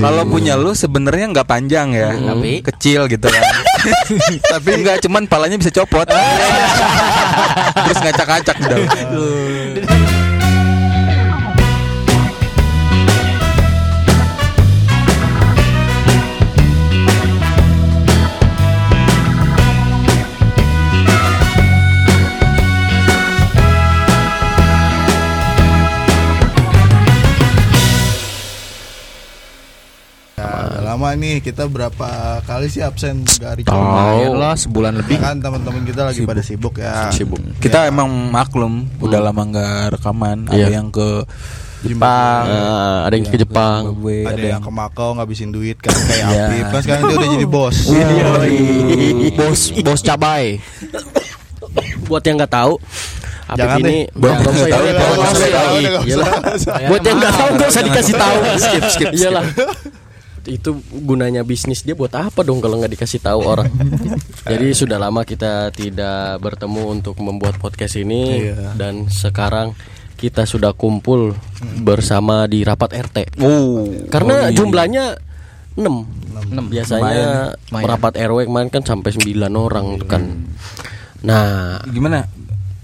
Kalau punya lu sebenarnya nggak panjang ya, Tapi? kecil gitu kan. Tapi nggak cuman palanya bisa copot. Terus ngacak-ngacak udah. Lama nih kita berapa kali sih absen dari Tahu. Coma lah sebulan lebih. kan teman-teman kita lagi pada sibuk ya Sibuk. Kita emang maklum, udah lama nggak rekaman. Ada Iya. yang ke Jepang, Eh, ada yang ke Jepang. Zimbabwe, ada yang ke Makau ngabisin duit kan kayak Iya. Apip kan sekarang dia udah jadi bos bos bos cabai. Buat yang nggak tahu, Apip Jangan ini. Buat Nggak tahu, ya, ya, iya. Buat yang nggak tahu nggak usah dikasih tahu. Skip, skip, skip. Iyalah. Itu gunanya bisnis dia buat apa dong kalau nggak dikasih tahu orang. Jadi sudah lama kita tidak bertemu untuk membuat podcast ini Iya. dan sekarang kita sudah kumpul bersama di rapat RT. Oh, Karena oh, iya. jumlahnya 6 Biasanya Lumayan. rapat RW kemarin kan sampai 9 orang tuh kan. Nah, gimana?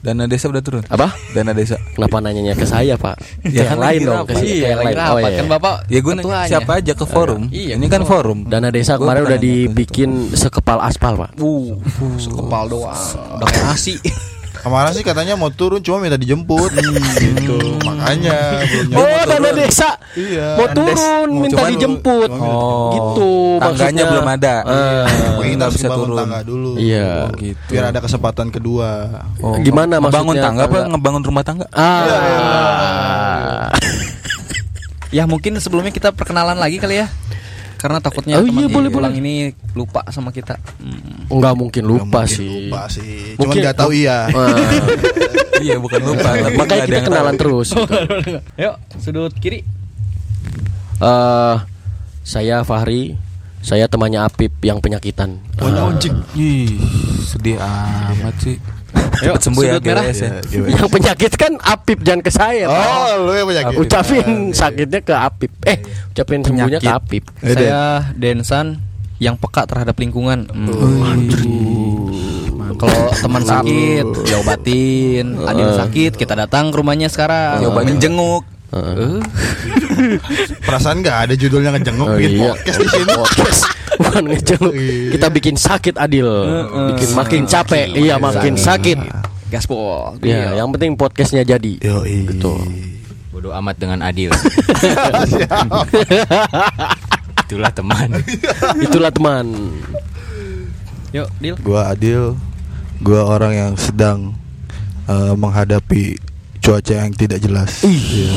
Dana desa udah turun. apa? Dana desa. Kenapa nanyanya ke saya, Pak? Ya, yang kan lain dong, ke Iya, ke yang lain. Oh, iya. kan Bapak. Ya gue nanya siapa aja ke forum. Iya, Ini kan forum. Dana desa Gua kemarin udah dibikin sekepal aspal, Pak. Uh, sekepal doang. Udah nasi. kemarin sih katanya mau turun cuma minta dijemput gitu makanya belum Oh, nyampe dana desa. iya Mau turun, Mau minta dijemput. Oh. Gitu Tangganya belum ada. Eh, harus bisa bangun turun. tangga dulu Iya. gitu. biar ada kesempatan kedua Oh, Gimana maksudnya tangga apa tangga? ngebangun rumah tangga? Ah. Ya mungkin sebelumnya kita perkenalan lagi kali ya. Karena takutnya Oh teman iya, boleh, pulang boleh. ini lupa sama kita. Hmm. Enggak mungkin lupa Nggak sih. lupa sih cuman Mungkin- nggak tahu iya iya bukan lupa. Makanya kita kenalan tahu. terus. gitu. Yuk, sudut kiri. Eh, saya Fahri, saya temannya Apip yang penyakitan. Ih, sedih amat sih. Yuk, Cepet sembuh ya merah. GWS ya. Iya, yang penyakit kan Apip jangan ke saya. Pak. oh lu yang penyakit Ucapin sakitnya ke Apip. Eh, ucapin sembuhnya ke. Apip. Saya Densan yang peka terhadap lingkungan. Hmm. Kalau teman sakit, diobatin. Adil sakit, kita datang ke rumahnya sekarang. Menjenguk. Eh, perasaan nggak ada judulnya ngejenguk Oh, bikin iya. podcast di sini Podcast. Bukan ngejenguk. Iya. Kita bikin sakit Adil. Bikin makin capek. Iya, makin sakit. gaspol. Ya, yang penting podcastnya jadi. yo Gitu. Bodoh amat dengan adil. Itulah teman. Itulah teman. Yuk, Dil. gua Adil gua orang yang sedang eh, menghadapi cuaca yang tidak jelas Iya.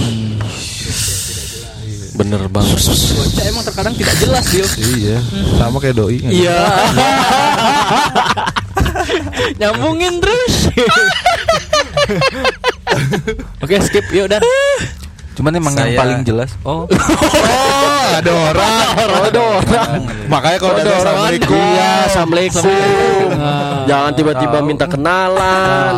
Bener banget. Cuaca emang terkadang tidak jelas, Dil. iya sama kayak doi kan? Iya. Nyambungin terus. Oke, skip. Yuk, dan. Cuman emang yang Saya- paling jelas. Oh, oh ada orang ada orang makanya kalau ada assalamualaikum Iya, assalamualaikum. Jangan tiba-tiba minta kenalan.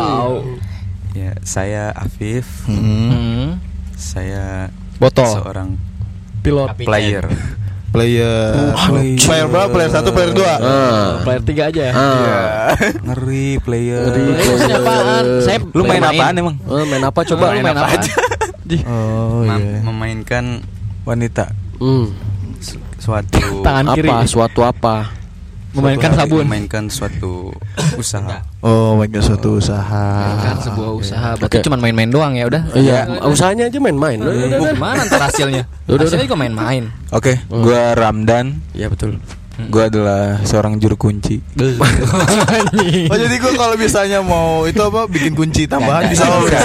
Ya, saya Afif. Hmm. Saya Botol. seorang Pilot. player. player player berapa player satu player dua Ah. Player 3 aja ya. Ah. ngeri player. Maksudnya apaan? Saya Lu main apaan emang? Eh, main apa coba? Lu main apa? oh Mem- iya Memainkan Wanita. Hmm. su- suatu Tangan kiri. Apa? Suatu apa? Memainkan suatu- sabun. Memainkan suatu usaha. oh mainkan suatu usaha Kan sebuah usaha. Berarti Oke. cuma main-main doang ya udah. Iya, usahanya aja main-main. Udah. gimana ntar hasilnya? Hasilnya juga main-main. Oke, gua Ramdan. Iya betul. Gua adalah seorang juru kunci. oh jadi gua kalau misalnya mau itu apa bikin kunci tambahan bisa oh, bisa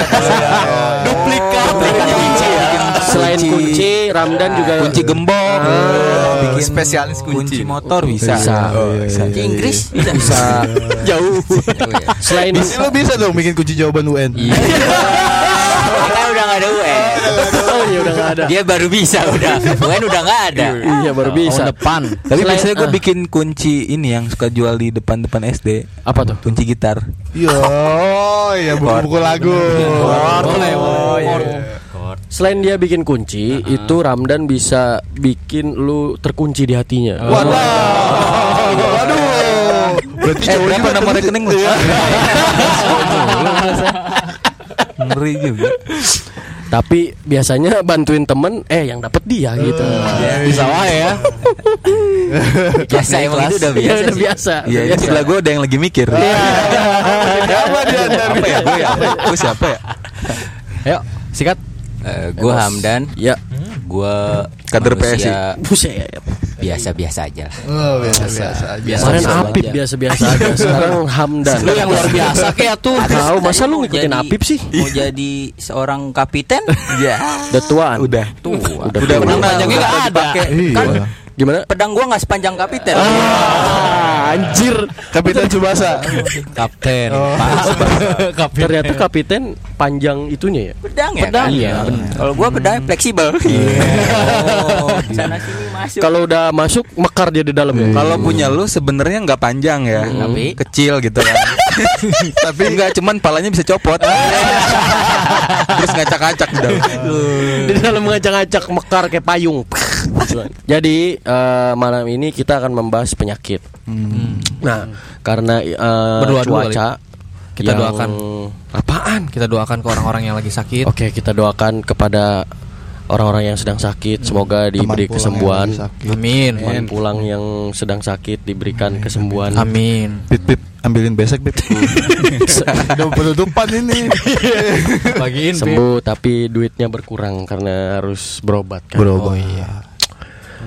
Duplikat. kunci ya. Selain kunci, Ramdan juga Kunci gembok. Ah. bikin spesialis kunci kunci. motor bisa. Bisa. Oh, bisa. Inggris Bisa. jauh. Selain Bisa lo bisa dong bikin kunci jawaban UN Kan udah gak ada UN. Oh iya udah nggak ada. Dia baru bisa udah. UN udah gak ada. Iya baru bisa. Tahun depan. Tapi Selain- biasanya gue ah. bikin kunci ini yang suka jual di depan-depan SD. Apa tuh? Kunci gitar. Yo, ya buku-buku lagu. Boleh, boleh. Selain dia bikin kunci, itu Ramdan bisa bikin lu terkunci di hatinya. Waduh. Waduh. Berarti Eh berapa nomor rekening lu? Ngeri juga. Tapi biasanya bantuin temen, eh yang dapet dia gitu. Bisa wae ya. Biasa emang itu udah Ya, biasa udah biasa. Iya, ini sebelah gue ada yang lagi mikir. Siapa dia Apa ya? Gue ya? Gue siapa ya? Ayo, sikat. Eh, Gue Hamdan. Ya, Gue Kader buset. Biasa-biasa aja lah. Oh, biasa biasa aja. Kemarin Apip biasa-biasa aja. Sekarang Hamdan. Lu yang luar biasa kayak tuh. Tahu masa lu ngikutin Apip sih? Mau jadi seorang kapiten? Iya. Udah tuaan. Udah. Tuh. Udah Udah tua. pernah. panjangnya udah nggak ada. dipakai. Kan Iya. Gimana? pedang gua nggak sepanjang kapiten. Ah, anjir. Kapitan Subasa. Kapten. Oh. Kapten. Ternyata kapiten panjang itunya ya. Pedang ya Pedang. kan? Iya, Kalau gua pedang fleksibel. Oh, sana sini masuk. Kalau udah masuk mekar dia di dalam ya. Kalau punya lu sebenarnya nggak panjang ya, Tapi? kecil gitu kan. Tapi nggak cuman palanya bisa copot. Terus ngacak-ngacak di dalam. di dalam ngacak-ngacak mekar kayak payung. Jadi eh, malam ini kita akan membahas penyakit. Nah, karena eh, Berdua cuaca Kita yang- doakan. apaan? Kita doakan ke orang-orang yang lagi sakit. Oke, kita doakan kepada orang-orang yang sedang sakit semoga Teman diberi kesembuhan. Amin. Teman pulang yang sedang sakit diberikan kesembuhan. Amin. Pip pip ambilin besek pip. Udah penutupan ini. Bagiin Pip. Sembuh tapi duitnya berkurang karena harus berobat kan. Bro, Oh iya.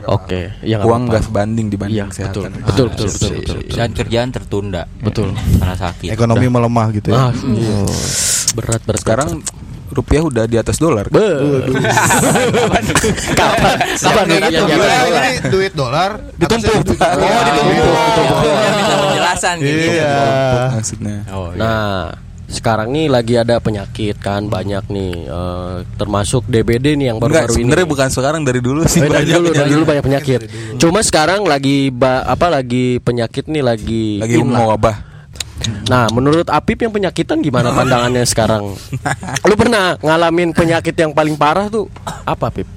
Oke, ya nggak Uang nggak sebanding dibanding Iya, betul. kesehatan. Betul, betul, betul, betul. Dan kerjaan tertunda Betul. karena sakit. Ekonomi melemah gitu ya. Ah, iya. Berat berat. Sekarang rupiah udah di atas dolar. Be. Kapan? Kapan? Ya, ya, ya. ini duit dolar Ditumpuk. Oh, ditumpuk. Minta penjelasan gitu. Iya. Maksudnya. Oh, iya. Nah, sekarang nih lagi ada penyakit kan banyak nih eh, termasuk DBD nih yang baru-baru ini. sebenarnya bukan sekarang dari dulu sih Oh, dari banyak dulu, dari dulu banyak penyakit. Cuma sekarang lagi ba- apa lagi penyakit nih lagi lagi mau wabah. Nah, menurut Apip yang penyakitan gimana pandangannya sekarang? Lu pernah ngalamin penyakit yang paling parah tuh apa, Pip?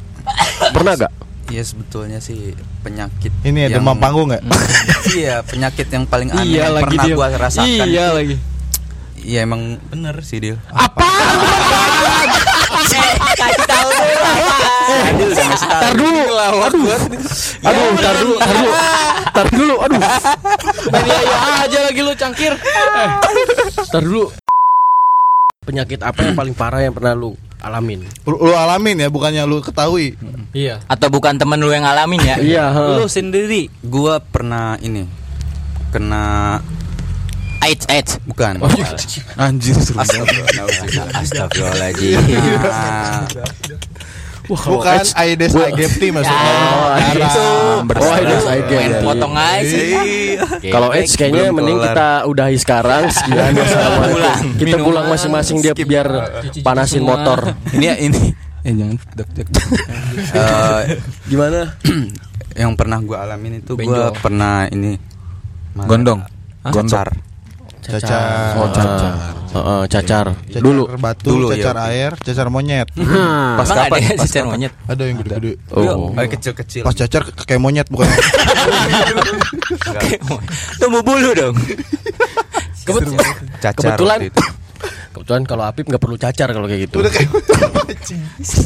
Pernah gak? Iya sebetulnya sih penyakit Ini ya yang- demam panggung nggak? Iya penyakit yang paling aneh Iya yang lagi pernah dia. gua rasakan Iya lagi. Iya emang bener sih Dil Kasih tahu dulu. Tar dulu. Aduh. Aduh, tar dulu, tar dulu. Tar dulu, aduh. Iya iya aja lagi lu cangkir. Tar dulu. Penyakit apa yang paling parah yang pernah lu alamin? Lu, lu alamin ya, bukannya lu ketahui. Iya. Atau bukan temen lu yang ngalamin ya? Iya. Lu sendiri. Gua pernah ini Kena AIDS, AIDS. Bukan Anjir seru. Astagfirullahaladzim. Nah, Bukan Aedes aegypti maksudnya. Oh, itu. Oh, Aedes aegypti. Main potong aja sih. Oke, Kalau. AIDS kayaknya mending kita udahi sekarang sekian wassalamualaikum. Kita pulang masing-masing dia biar panasin motor. Ini ya ini. Eh jangan dek dek. eh, Gimana? Yang pernah gua alamin itu. Gua pernah ini Gondong. Cacar Cacar. Oh, cacar. Heeh, cacar. Cacar Dulu. batu, Dulu, cacar iya. air, cacar monyet. Pas Emang kapan? ada Pas cacar kapan? monyet? Ada yang gede-gede. Oh. Eh, kecil-kecil Pas cacar ke- kayak monyet bukan? Tumbuh bulu dong. Cacar Kebetulan. Kebetulan kalau Apip nggak perlu cacar kalau kayak gitu. Udah kayak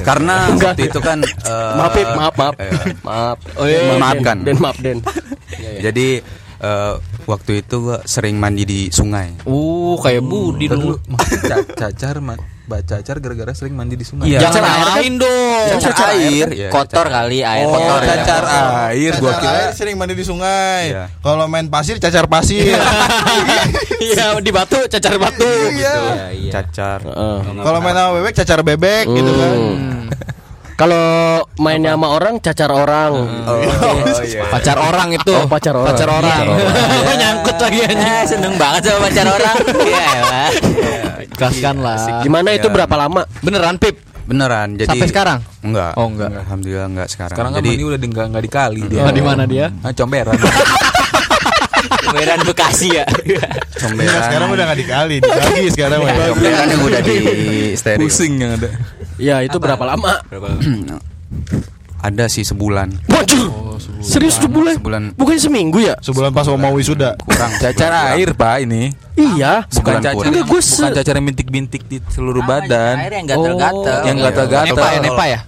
Karena waktu itu kan eh, maaf, Pip, maaf, maaf. eh, Maaf. Oh, iya, iya. Maafkan. Den, maaf, Den. Jadi eh, waktu itu gua sering mandi di sungai Uh, kayak Budi dulu. dulu Ca- cacar Mbak cacar gara-gara sering mandi di sungai. Iya. Jangan lain dong. Cacar Cacar air, air, iya, kotor cacar. kali air Oh, kotor. ya. cacar air gua Cacar kira. air sering mandi di sungai. Iya. Kalau main pasir cacar pasir. Iya di batu, cacar batu. Iya. Iya, iya. cacar Heeh. Kalau main sama bebek cacar bebek gitu kan. Kalau mainnya sama orang cacar orang. Pacar orang itu. Oh, pacar orang. Pacar orang. Pacar orang. Oh, nyangkut lagi anjing. Eh, seneng banget sama pacar orang. Iya, lah. Ikhlaskan lah. Gimana itu Iya. berapa lama? Beneran Pip? beneran jadi Sampai sekarang? enggak Oh, enggak. alhamdulillah enggak sekarang, Sekarang kan jadi udah enggak enggak dikali dia. Oh, di mana dia? Ah, comberan. Medan Bekasi ya. comberan Sekarang udah gak dikali, dibagi sekarang udah. comberan yang udah di steril Pusing yang ada. Ya itu berapa lama? Ada sih sebulan. Waduh, serius sebulan? Sebulan. Bukan seminggu ya? Sebulan pas mau wisuda. Kurang. Cacar air pak ini Iya. Bukan Sebulan cacar kurang. Enggak, gua se- Bukan cacar yang bintik-bintik di seluruh badan Air yang gatel-gatel. Yang gatal-gatal Nepa ya, nepa ya.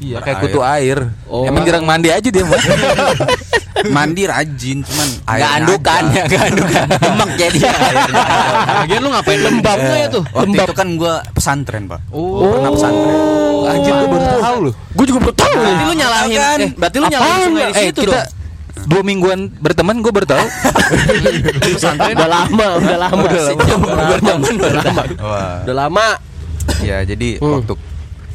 Iya kayak kutu air Oh. Emang jarang mandi aja dia mah Mandi rajin cuman Gak airnya andukan aja. ya, gak andukan. Demek jadi. Lagian lu ngapain lembab nggak ya tuh? Waktu itu kan gua pesantren, Pak. Oh. Pernah pesantren. Anjir gue baru tahu loh Gue juga baru tahu. Berarti lu nyalahin eh, berarti lu nyalahin sungai di Eh situ kita dong. Dua mingguan berteman gue baru tahu Udah lama, udah lama. Sejam berteman udah lama. Wah. Udah lama. Ya, jadi Hmm. waktu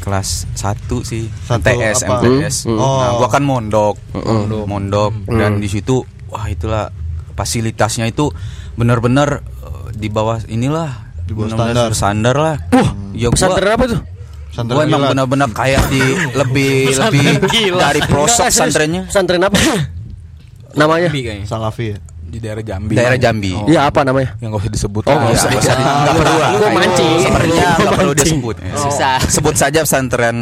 kelas 1 sih Satu MTS apa? MTS. Hmm. Oh. Nah, gua kan mondok. Hmm. Mondok dan di situ wah itulah fasilitasnya itu benar-benar eh, di bawah inilah Di bawah benar-benar standar lah. ya gua apa tuh? Gua emang benar-benar kayak di lebih lebih dari pelosok pesantrennya Pesantren apa? Namanya? Salafi ya. Di daerah Jambi daerah Jambi. Iya apa namanya? Yang gak usah disebut Oh, nggak iya. usah. Nggak usah di- nggak perlu lah. Gua mancing. Sebenarnya nggak perlu Mancing. disebut. Susah. Sebut saja pesantren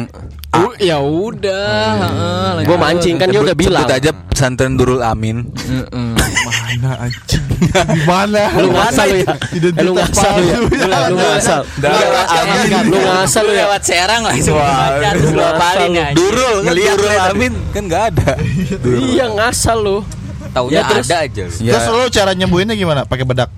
Oh, ya udah, heeh, lanjut. Gue mancing kan dia udah bilang. Sebut aja pesantren Durul Amin Heeh. Mana anjing? Di mana? Lu ngasal lu ya? Eh, lu ngasal lu ya? Lu ngasal. Lu ngasal lu ya? Lewat Serang langsung baca terus lu apalin aja. Durul kan Ngeliat Durul lah. Amin kan gak ada Iya ngasal lu. Taunya Ya, terus? ada aja. lu. Ya. Terus lu cara nyembuhinnya gimana? Pakai bedak.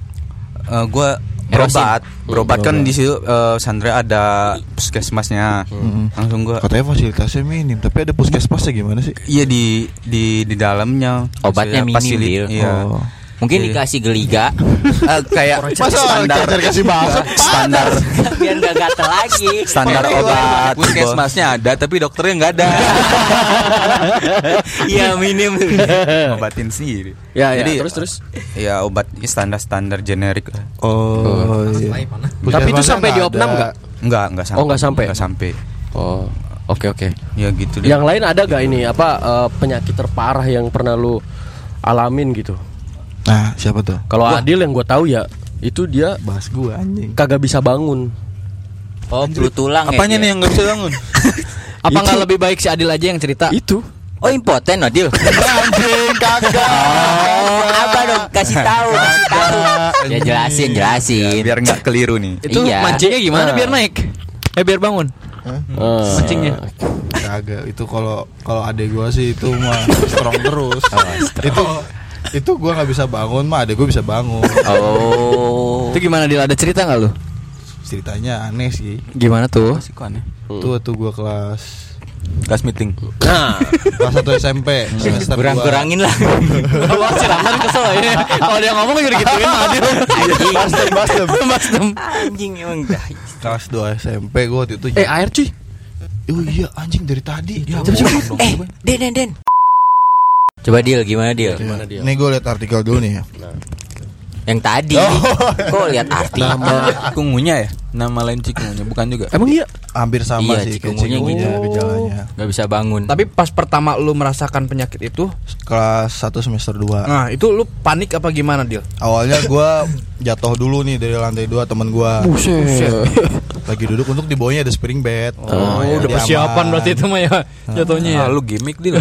Eh, gua berobat berobat kan di situ eh, pesantren ada puskesmasnya langsung gua Katanya fasilitasnya minim, tapi ada puskesmasnya gimana sih? iya di di di dalamnya Obatnya minim, Bil. iya Oh. Mungkin Iya. dikasih geliga Eh, kayak Masa standar kasih bakso? standar biar gak gatel lagi. standar obat Puskesmasnya ada tapi dokternya nggak ada Iya minim. obatin sendiri Ya ya. Jadi, Terus terus. ya obat standar standar generik lah. Oh, iya. Tapi itu sampai di opnam ada. nggak? enggak enggak sampai Oh, nggak sampai? enggak sampai Oh. Oke oke. ya gitu deh Yang lain ada gak ini apa eh, penyakit terparah yang pernah lu alamin gitu? Nah, siapa tuh? Kalau Adil yang gue tahu ya itu dia Bahas gua anjing. kagak bisa bangun. Oh, flu tulang ya. apanya dia? nih yang nggak bisa bangun Apa nggak lebih baik si Adil aja yang cerita? Itu. Oh, impoten Adil. Anjing kagak. Oh, apa dong? Kasih tahu, kasih tahu. Ya jelasin, jelasin. biar nggak keliru nih Itu Iya. mancingnya gimana biar naik? Eh biar bangun. Eh, Mancingnya. Kagak. Itu kalau kalau adek gua sih itu mah strong terus. itu itu gua nggak bisa bangun mah adek gua bisa bangun. Oh. Itu gimana Dil? Ada cerita nggak lu? Ceritanya aneh sih. Gimana tuh? Masih kok aneh Itu waktu gua kelas Kelas meeting Nah, kelas 1 SMP semester Kurang-kurangin lah. Wah, si Rahman kesel ya. Kalau dia ngomong juga digituin sama Adil. Bastem, bastem. Bastem. Anjing emang. Kelas 2 SMP gua waktu itu eh air cuy. Oh iya anjing dari tadi. Eh, Den, Den, Den. Coba deal gimana deal? Gimana dia? Nih gue liat artikel dulu nih ya. Yang tadi. Kok lihat arti? Nama cikungunya ya Nama lain cikungunya Bukan juga Emang iya? Hampir sama Iya, sih cikungunya cikungunya gitu. gejalanya. Gak bisa bangun. Tapi pas pertama lu merasakan penyakit itu, Kelas 1 semester 2 nah itu lu panik apa gimana Dil? Awalnya gua jatuh dulu nih dari lantai 2 temen gua Buset. Lagi duduk untuk di bawahnya ada spring bed Oh, ya, udah persiapan aman. berarti itu mah ya jatuhnya ya. Ah, lu gimmick dia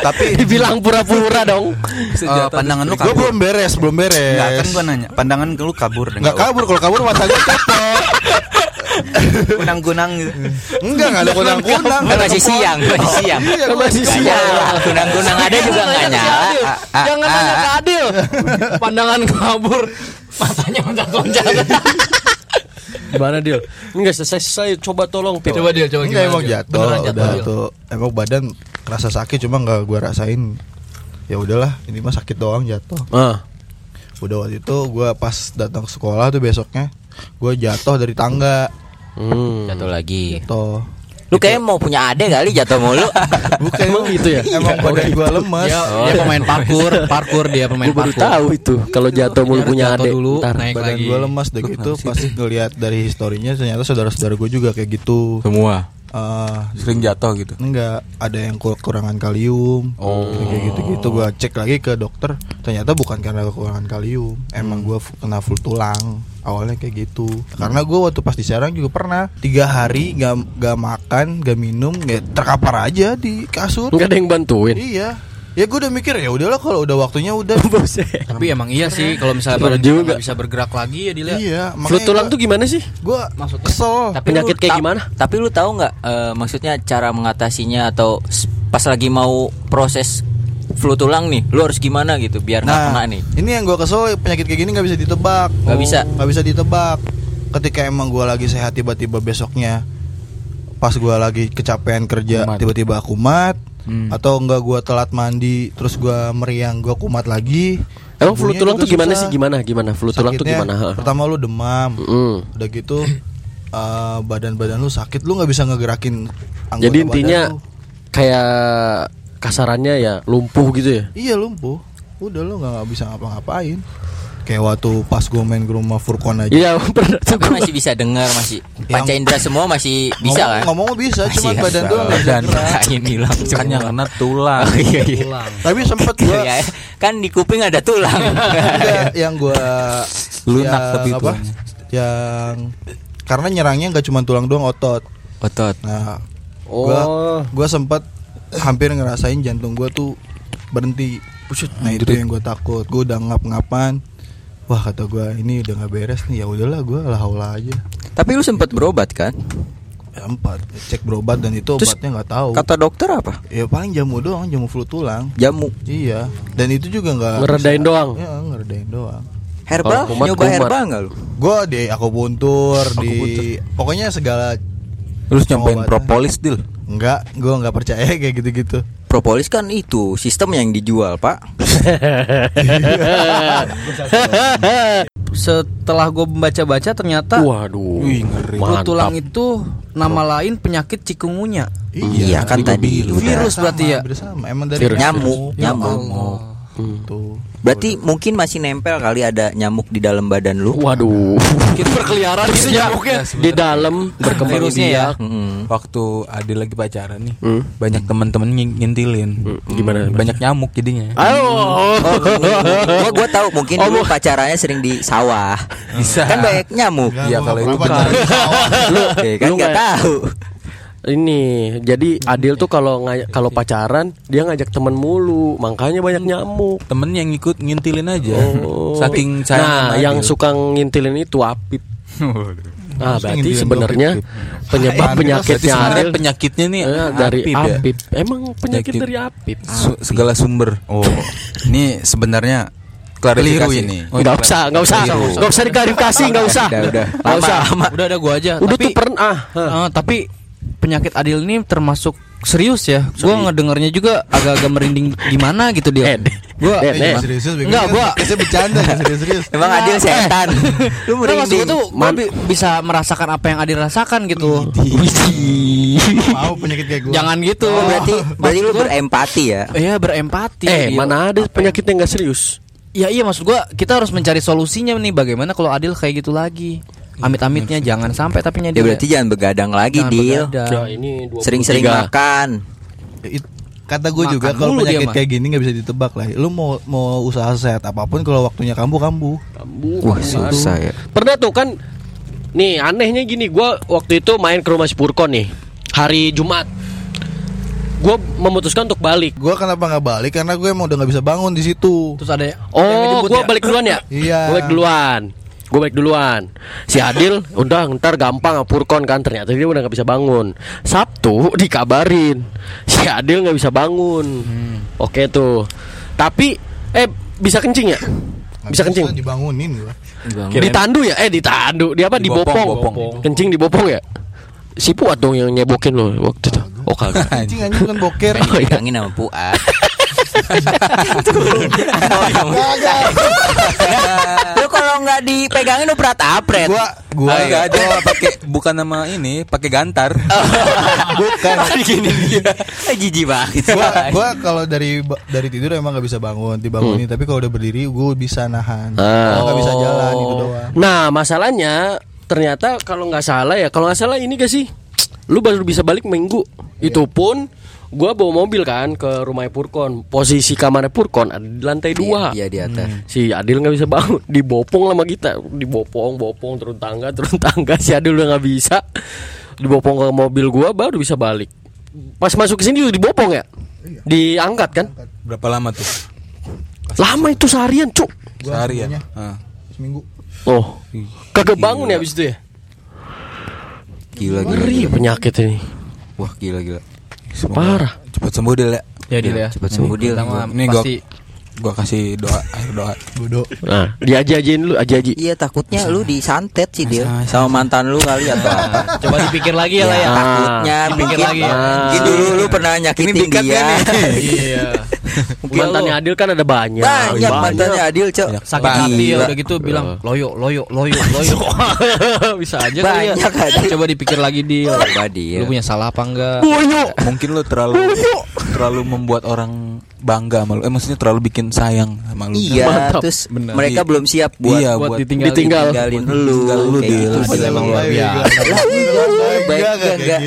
tapi Dibilang pura-pura dong. eh, pandangan lu Gua kabur belum beres, belum beres Enggak kan gua nanya pandangan lu kabur Nggak kabur, kalau kabur matanya copot kunang-kunang gitu Enggak, enggak ada kunang-kunang Kan masih siang, masih siang. Iya, Kan masih nyala, kunang-kunang ada juga gak nyala. Jangan nanya ke Adil. Pandangan kabur. Matanya loncat-loncat. Gimana Dil? Enggak selesai selesai coba tolong Pit. Coba Dil, coba Enggak gimana, emang Dil? jatuh, udah tuh Emang badan kerasa sakit cuma nggak gua rasain Ya udahlah, ini mah sakit doang jatuh Ah. Udah waktu itu gua pas datang ke sekolah tuh besoknya Gua jatuh dari tangga Hmm. Jatuh lagi. Jatuh Lu kayak mau punya ade kali jatuh mulu. Bukan Emang gitu ya? Emang badan gua lemes Dia, dia pemain parkur, parkur dia pemain Gue baru parkur. tahu itu kalau jatuh mulu punya jatuh adik. dulu, Ntar. naik badan lagi. gue lemas deh gitu pas ngelihat dari historinya ternyata saudara-saudara gue juga kayak gitu Semua eh, Sering jatuh gitu. enggak ada yang kur- kekurangan kalium Oh. kayak gitu gitu gue cek lagi ke dokter ternyata bukan karena kekurangan kalium emang gue kena flu tulang awalnya kayak gitu karena gue waktu pas di Serang juga pernah tiga hari gak, gak makan gak minum gak terkapar aja di kasur Enggak ada yang bantuin. iya ya gue udah mikir ya udahlah kalau udah waktunya udah Tapi emang iya sih kalau misalnya badan juga. bisa bergerak lagi ya dilihat. iya Flu tulang tuh gimana sih? gue kesel Tapi Penyakit lu kayak gimana? Tapi lu tahu nggak eh, maksudnya cara mengatasinya atau pas lagi mau proses flu tulang nih, lu harus gimana gitu biar nggak kena nih. Nah, ini yang gue kesel penyakit kayak gini nggak bisa ditebak. Nggak bisa? Nggak bisa ditebak. Ketika emang gue lagi sehat tiba-tiba besoknya pas gue lagi kecapean kerja tiba-tiba kumat Hmm. atau enggak gue telat mandi terus gue meriang gue kumat lagi. Emang flu tulang tuh gimana susah. sih? Gimana? Gimana? Flu tulang tuh gimana? Ha. Pertama lu demam, Mm. udah gitu eh, badan-badan lu sakit, lu nggak bisa ngegerakin anggota Jadi intinya badan lu. kayak kasarannya ya lumpuh gitu ya. Iya lumpuh. Udah lu nggak bisa ngapa-ngapain. Kayak waktu pas gue main ke rumah Furkon aja. Iya, pernah tuh Tapi masih bisa dengar, masih panca indera semua masih bisa ngomong, kan? Ngomong bisa, Masih cuman ya? badan doang. Kain hilang Kan yang kena tulang. Oh, iya, iya. Tapi sempet gua Iya, kan di kuping ada tulang. enggak, yang gua Lunak yang tapi apa? Yang karena nyerangnya nggak cuma tulang doang otot. Otot. Nah, Oh. gua sempet hampir ngerasain jantung gua tuh berhenti. Nah itu yang gua takut. Gua udah ngap-ngapan. Wah kata gua ini udah nggak beres nih. Ya udahlah gua lah haula aja. Tapi lu sempat berobat kan? Ya, empat cek berobat dan itu Terus obatnya nggak tahu. Kata dokter apa? Ya paling jamu doang, jamu flu tulang. Jamu. Iya, dan itu juga nggak Ngeredain bisa- doang? Ya, ngeredain doang. Herbal? Kumat, Nyoba kumat. herbal nggak lu? Gua di akupuntur, di pokoknya segala Terus nyampein Pengobatan. propolis deal. Enggak, gua nggak percaya kayak gitu-gitu. Propolis kan itu sistem yang dijual, Pak. Setelah gue membaca-baca ternyata Waduh. Wih, ngeri. Mantap. tulang itu nama lain penyakit cikungunya. Iya, kan tadi udah. Virus berarti ya. Sama, emang dari Virus. Nyamuk, nyamuk. Tuh. Berarti mungkin masih nempel kali ada nyamuk di dalam badan lu. Waduh. Kita berkeliaran gitu nyamuknya di dalam berkembang ya. biak. Mm. Waktu Adil lagi pacaran nih, Hmm. banyak teman-teman ngin- ngintilin. Gimana? Banyak nyamuk jadinya. Ayo. gua gua tahu mungkin Oh, dulu pacarannya sering di sawah. Bisa. Kan banyak nyamuk. Iya kalau itu benar. Lu kan Lu nggak nggak- tahu. Ini jadi Adil tuh kalau ngaj- kalau pacaran dia ngajak temen mulu, makanya banyak nyamuk. Temen yang ikut ngintilin aja. Oh. Saking sayang Nah, sama yang Adil. suka ngintilin itu Apip. Nah, berarti sebenarnya penyebab penyakitnya Adil penyakitnya nih eh, dari Apip ya? Apip. Emang penyakit Penyakit. dari Apip. Su- segala sumber. Oh, ini sebenarnya klarifikasi Keliru ini. ini. Nggak usah, nggak usah, nggak usah diklarifikasi, nggak usah, Udah, udah. nggak usah. Udah ada gua aja. Udah tapi, tuh pernah. Eh, tapi penyakit Adil ini termasuk serius ya. Gua ngedengarnya juga agak-agak merinding gimana gitu dia. Eh. Gua Eh, serius Enggak, gua- Saya bercanda serius-serius. Emang Adil setan. Lu Nggak, maksud gua merinding. tuh gua bi- bisa merasakan apa yang Adil rasakan gitu. Mau penyakit kayak gua. Jangan gitu. Oh, berarti berarti lu berempati ya. Iya berempati. Eh, Iya. mana ada penyakit yang nggak serius? Ya iya maksud gua kita harus mencari solusinya nih bagaimana kalau Adil kayak gitu lagi. Amit-amitnya jangan sampai tapi Ya berarti jangan begadang lagi, Jangan Dil. begadang. Ya, ini 23. Sering-sering makan. It- kata gue juga kalau dia penyakit kayak gini nggak bisa ditebak lah. Lu mau mau usaha sehat apa pun kalau waktunya kambuh kambuh. Wah, susah ya. Pernah tuh kan Nih anehnya gini Gua waktu itu main ke rumah si Purkon nih Hari Jumat Gue memutuskan untuk balik Gua kenapa nggak balik? Karena gue emang udah nggak bisa bangun di situ. Terus ada Oh gue ya? balik duluan ya Iya. Gue balik duluan Gue balik duluan Si Adil Udah ntar gampang sama Purkon kan Ternyata dia udah gak bisa bangun Sabtu dikabarin Si Adil gak bisa bangun Oke tuh Tapi Eh bisa kencing ya? Nggak Bisa kencing? dibangunin gua. Ditandu ya? Eh ditandu Di apa? Dibopong, Dibopong bopong. Kencing dibopong ya? Si Puat dong yang nyebokin lo waktu itu Oh kagak Kencing anjing bukan boker. Oh, iya. Sama Puat. Lu kalau nggak dipegangin lu berat apret. Gua gua Gua enggak ada pakai bukan nama ini, pakai gantar. bukan. Eh, Jijik banget. gua gua kalau dari dari tidur emang nggak bisa bangun dibangunin tapi kalau udah berdiri gue bisa nahan Ah. nggak bisa jalan itu doang Nah masalahnya ternyata kalau nggak salah ya kalau nggak salah ini gak sih lu baru bisa balik minggu. Itu pun gua bawa mobil kan ke rumah Purkon. Posisi kamarnya Purkon ada di lantai dua. Iya di atas. Si Adil nggak bisa bangun, dibopong sama kita, dibopong, bopong turun tangga, turun tangga. Si Adil udah nggak bisa, dibopong ke mobil gua baru bisa balik. Pas masuk ke sini udah dibopong ya, diangkat kan? Berapa lama tuh? Lama itu seharian cuk. Sehari ya. punya. Ah. Seminggu. Oh, kagak bangun ya abis itu ya? Gila gila. Ngeri penyakit ini, Wah gila gila. Parah. Cepat sembuh deh, Le. Ya Dil ya. Cepat sembuh Dil. Ini gua pasti gua kasih doa, air doa. Bodoh. Nah, diaji-ajiin lu, aji-aji. Iya takutnya lu disantet sih dia sama mantan lu kali atau apa. coba dipikir lagi ya lah ya. Ah, Takutnya dipikir lagi ya. mungkin dulu lu pernah nyakitin dia. Iya. Mungkin Mantannya Adil kan ada banyak. Banyak mantannya Adil, Cok. sakit hati ya udah gitu bilang loyo loyo loyo loyo. Bisa aja kali ya. Banyak aja. Coba dipikir lagi Dil. Coba Dil. Lu punya salah apa enggak? Mungkin lu terlalu terlalu membuat orang bangga sama lu. Eh maksudnya terlalu bikin sayang sama lu. Iya, Mantap. terus Bener. mereka belum siap buat Iya, buat buat ditinggal. ditinggal. tinggalin lu. Tinggal lu, gitu sih. emang luar biasa. Iya, baik Enggak, enggak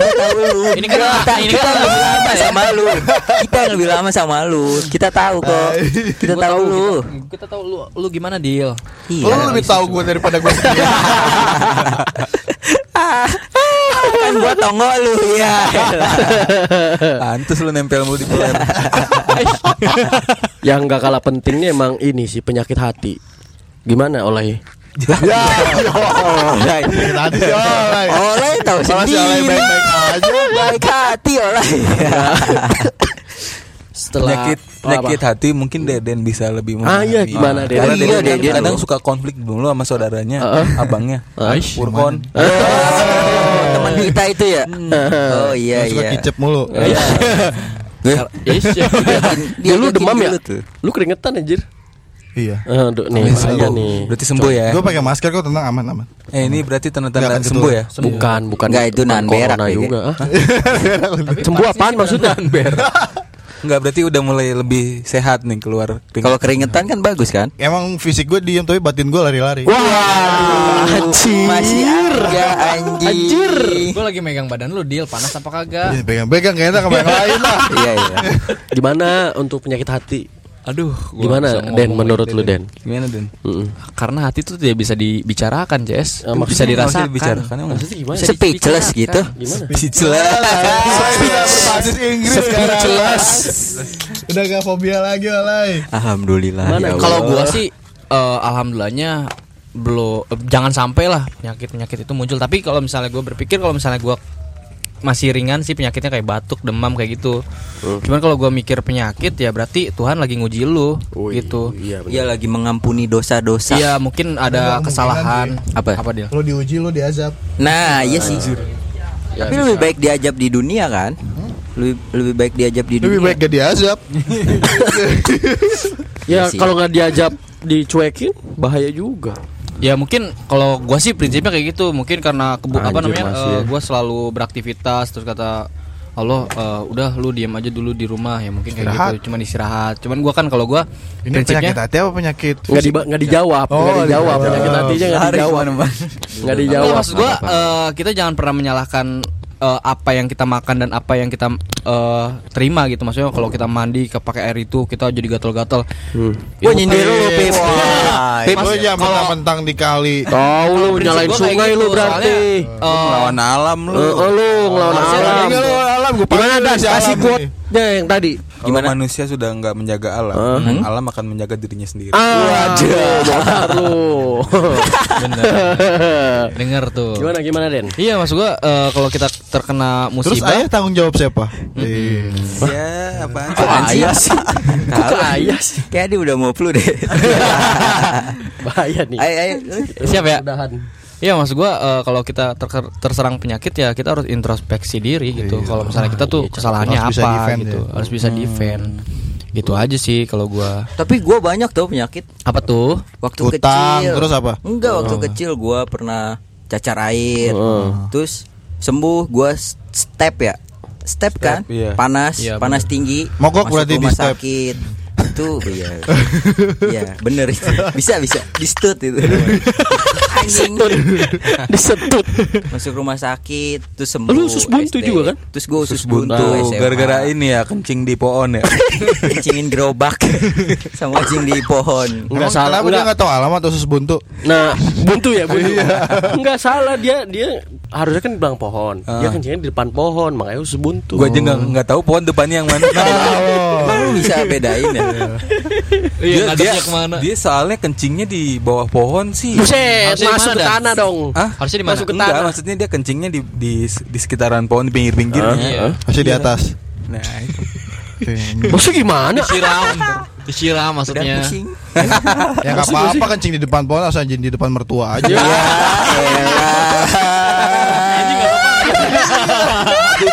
kita kita tahu lu. Ini kan kita ini kita kan lebih lama kita ya. sama lu. Kita yang lebih lama sama lu. Kita tahu kok. Kita tahu lu. Kita, kita tahu lu lu gimana Dil? Iya. Lu lebih tahu gue daripada gue sendiri. kan gua tongo lu ya. Pantes lu nempel mulu di peler. Yang nggak kalah pentingnya emang ini sih penyakit hati. Gimana oleh? Ya, oleh. Tadi sih oleh. Oleh tahu sendiri. baik-baik aja. Baik hati oleh. Setelah penyakit penyakit hati mungkin Deden bisa lebih Ah, iya, memahami. gimana, Deden? Karena Iya, Deden, kan Deden. kadang suka konflik dulu sama saudaranya, Heeh. abangnya, Aish. Purkon. Oh, teman kita itu ya. Oh iya Lu suka iya. kicep mulu. Is, ya. Dia lu demam ya? Lu keringetan anjir. Iya. Aduh nih, sembuh. nih. Berarti sembuh ya. Gue pakai masker kok tenang aman aman. Eh ini berarti tanda-tanda sembuh ya? Bukan, bukan. Nggak, itu nahan berak, Bege. juga. ah. Sembuh apaan maksudnya? Enggak berarti udah mulai lebih sehat nih keluar Kalau keringetan kan bagus kan? Emang fisik gue diem tapi batin gue lari-lari. Wah, anjir. Masih ada anjir. Gue lagi megang badan lu Dil, panas apa kagak? Iya, Pegang-pegang kayaknya sama yang lain lah. Iya iya. Gimana untuk penyakit hati? Aduh, gua Gimana bisa Den menurut gitu, lu Den? Gimana Den? Mm-mm. Karena hati tuh tidak bisa dibicarakan, Jess. Eh, bisa dirasakan. dibicarakan emang? Maksudnya gimana? Bisa Speechless dibicarakan. gitu. Gimana? Sudah berbasis Inggris sekarang. Jelas. Udah gak fobia lagi oleh. Alhamdulillah. Mana? ya Allah. Kalau gua sih eh, alhamdulillahnya belum eh, jangan sampai lah penyakit-penyakit itu muncul. Tapi kalau misalnya gua berpikir kalau misalnya gua masih ringan sih penyakitnya kayak batuk, demam kayak gitu. Cuman kalau gua mikir penyakit ya berarti Tuhan lagi nguji lu Oh, gitu. Iya, Iya lagi mengampuni dosa-dosa. Iya, mungkin ada Ada kesalahan. Apa? Apa dia? Lu diuji lu diazab. Nah, iya sih. Ya, Tapi bisa. lebih baik diajab di dunia kan? Lebih lebih baik diajab di dunia. Lebih baik gak diazab. Ya Iya sih. kalau nggak diajak dicuekin bahaya juga. Ya mungkin kalau gua sih prinsipnya kayak gitu mungkin karena kebu apa Anjir, namanya masih eh, ya. gua selalu beraktivitas terus kata Allah eh, udah lu diam aja dulu di rumah ya mungkin kayak Istirahat. gitu cuman istirahat cuman gua kan kalau gua Ini penyakit prinsipnya hati apa penyakit? Nggak di, nggak dijawab, Oh, nggak dijawab. dijawab. Penyakit hatinya nggak dijawab. Nggak Nggak, dijawab. maksud gua eh, kita jangan pernah menyalahkan eh, apa yang kita makan dan apa yang kita eh, terima gitu maksudnya kalau kita mandi ke pakai air itu kita jadi gatal-gatal Hmm. Gua nyindir lu, Pip. Lu jangan mentang-mentang di kali. Tahu lu nyalain sungai gitu, lu berarti. soalnya, eh, Lawan alam lu. Eh, oh, lu ngelawan Harusnya alam. Alam gue Gimana Dan? Kasih quote-nya yang tadi. Kalau manusia sudah nggak menjaga alam, Uh-huh. alam akan menjaga dirinya sendiri. Ah, baru. bener denger tuh gimana gimana Den? Iya maksud gua eh, kalau kita terkena Terus musibah ayah tanggung jawab siapa? Eh, Ya, apaan? Kok ayah sih? Kok ayah sih? Kayak dia udah mau flu deh. Bahaya nih. Ayo ayo. siap ya Udahan. Iya maksud gua eh, kalau kita ter- terserang penyakit ya kita harus introspeksi diri gitu. Kalau misalnya kita tuh kesalahannya Harus bisa apa defend gitu, ya. harus bisa defend. Gitu aja sih kalau gua. Tapi gua banyak tau penyakit Apa tuh? waktu Utang, kecil. terus apa? Enggak, waktu kecil gua pernah cacar air. Terus sembuh gua step ya. Step, kan? iya. Panas, Iya, panas tinggi. Mogok masuk berarti di step. sakit. Itu iya. Iya, bener itu. Bisa bisa. Di itu. anjing Disetut. masuk rumah sakit terus sembuh Lu usus buntu SD. juga kan? terus gue usus buntu buntu SMA. gara-gara ini ya kencing di pohon ya. kencingin gerobak sama kencing di pohon Enggak Emang salah. Kenapa dia Enggak. nggak tahu alamat usus buntu? Nah, buntu ya, buntu. Enggak salah dia dia harusnya kan bilang pohon. Dia kencingnya di depan pohon, makanya usus buntu. Gua aja nggak nggak tahu pohon depannya yang mana. Emang lu bisa bedain ya Iya, dia, dia, ke mana? dia soalnya kencingnya di bawah pohon sih. Buset, Harusnya masuk ke tanah dong. Hah? Harusnya di mana? Masuk ke Enggak, tanah. maksudnya dia kencingnya di di, di sekitaran pohon di pinggir-pinggirnya. Iya. Masih di atas. Nah, itu. Maksud gimana? Disiram. Disiram maksudnya. pusing Ya nggak apa-apa kencing di depan pohon asal anjing di depan mertua aja. ya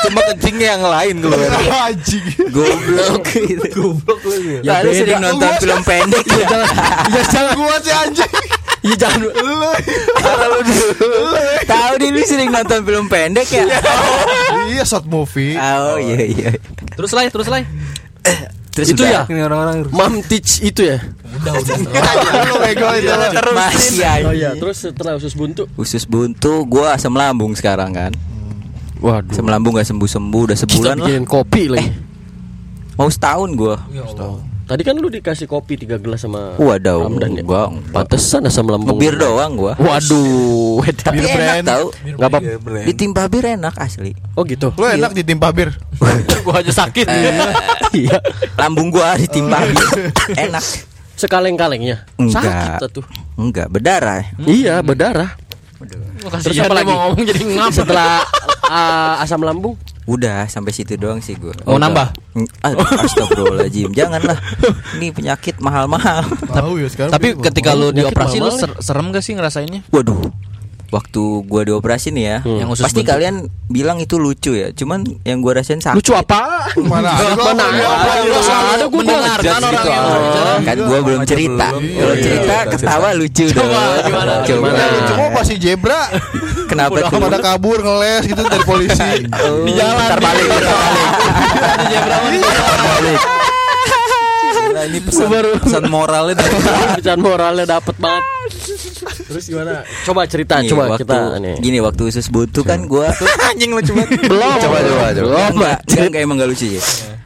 cuma kencingnya yang lain keluar. Anjing. goblok gitu Goblok lu ya. ya lu sering nonton film pendek ya Ya jangan gua sih anjing. Iya jangan Lu. tahu nih lu sering nonton film pendek ya Iya short movie. oh iya iya Terus lah, terus lah. terus Itu ya? udah. Ini orang-orang Mam teach itu ya. Lu bego itu. masih Oh iya, terus setelah usus buntu. usus buntu gua asam lambung sekarang kan Waduh. asam lambung gak sembuh sembuh udah Kita sebulan lah bikinin kopi lagi. mau setahun gua Tadi kan lu dikasih kopi tiga gelas sama Waduh, Ramdan ya. gua Pantesan asam lambung. ngebir doang gua Waduh. tapi Bir enak tau Enggak apa. ditimpa bir enak asli Oh gitu. Lu enak ditimpa bir. Gua aja sakit. Iya. lambung gua ditimpa bir enak Sekaleng-kalengnya. Enggak. Sakit tuh. enggak berdarah Iya, berdarah. Terus apa apa lagi? Mau ngomong jadi ngap. Setelah ah, asam lambung, udah sampai situ doang sih gua Mau nambah? Ah, Astagfirullahaladzim Janganlah Ini penyakit mahal-mahal Tahu ya sekarang. Tapi ketika lu dioperasi lu ser- serem gak sih ngerasainnya? Waduh Waktu gua dioperasi nih ya Yang usus Pasti buntu. kalian bilang itu lucu ya Cuman yang gua rasain sakit lucu apa? mana ada Mana ada? Ada gua Mendengarkan orang gitu. yang Oh. Kan gua belum cerita Kalau cerita ketawa lucu dong gimana? Coba Cuma pasti zebra. Kenapa tuh pada kabur ngeles gitu dari polisi. Di jalan Ntar balik ntar balik Gila, ini pesan, pesan moralnya dari Pecahan moralnya dapet banget. Terus gimana? Coba cerita, Nih, coba waktu, kita nih. Gini waktu usus buntu kan gua anjing lucu banget. Belum. Coba coba coba. Belum. Enggak, enggak, enggak, emang gak lucu ya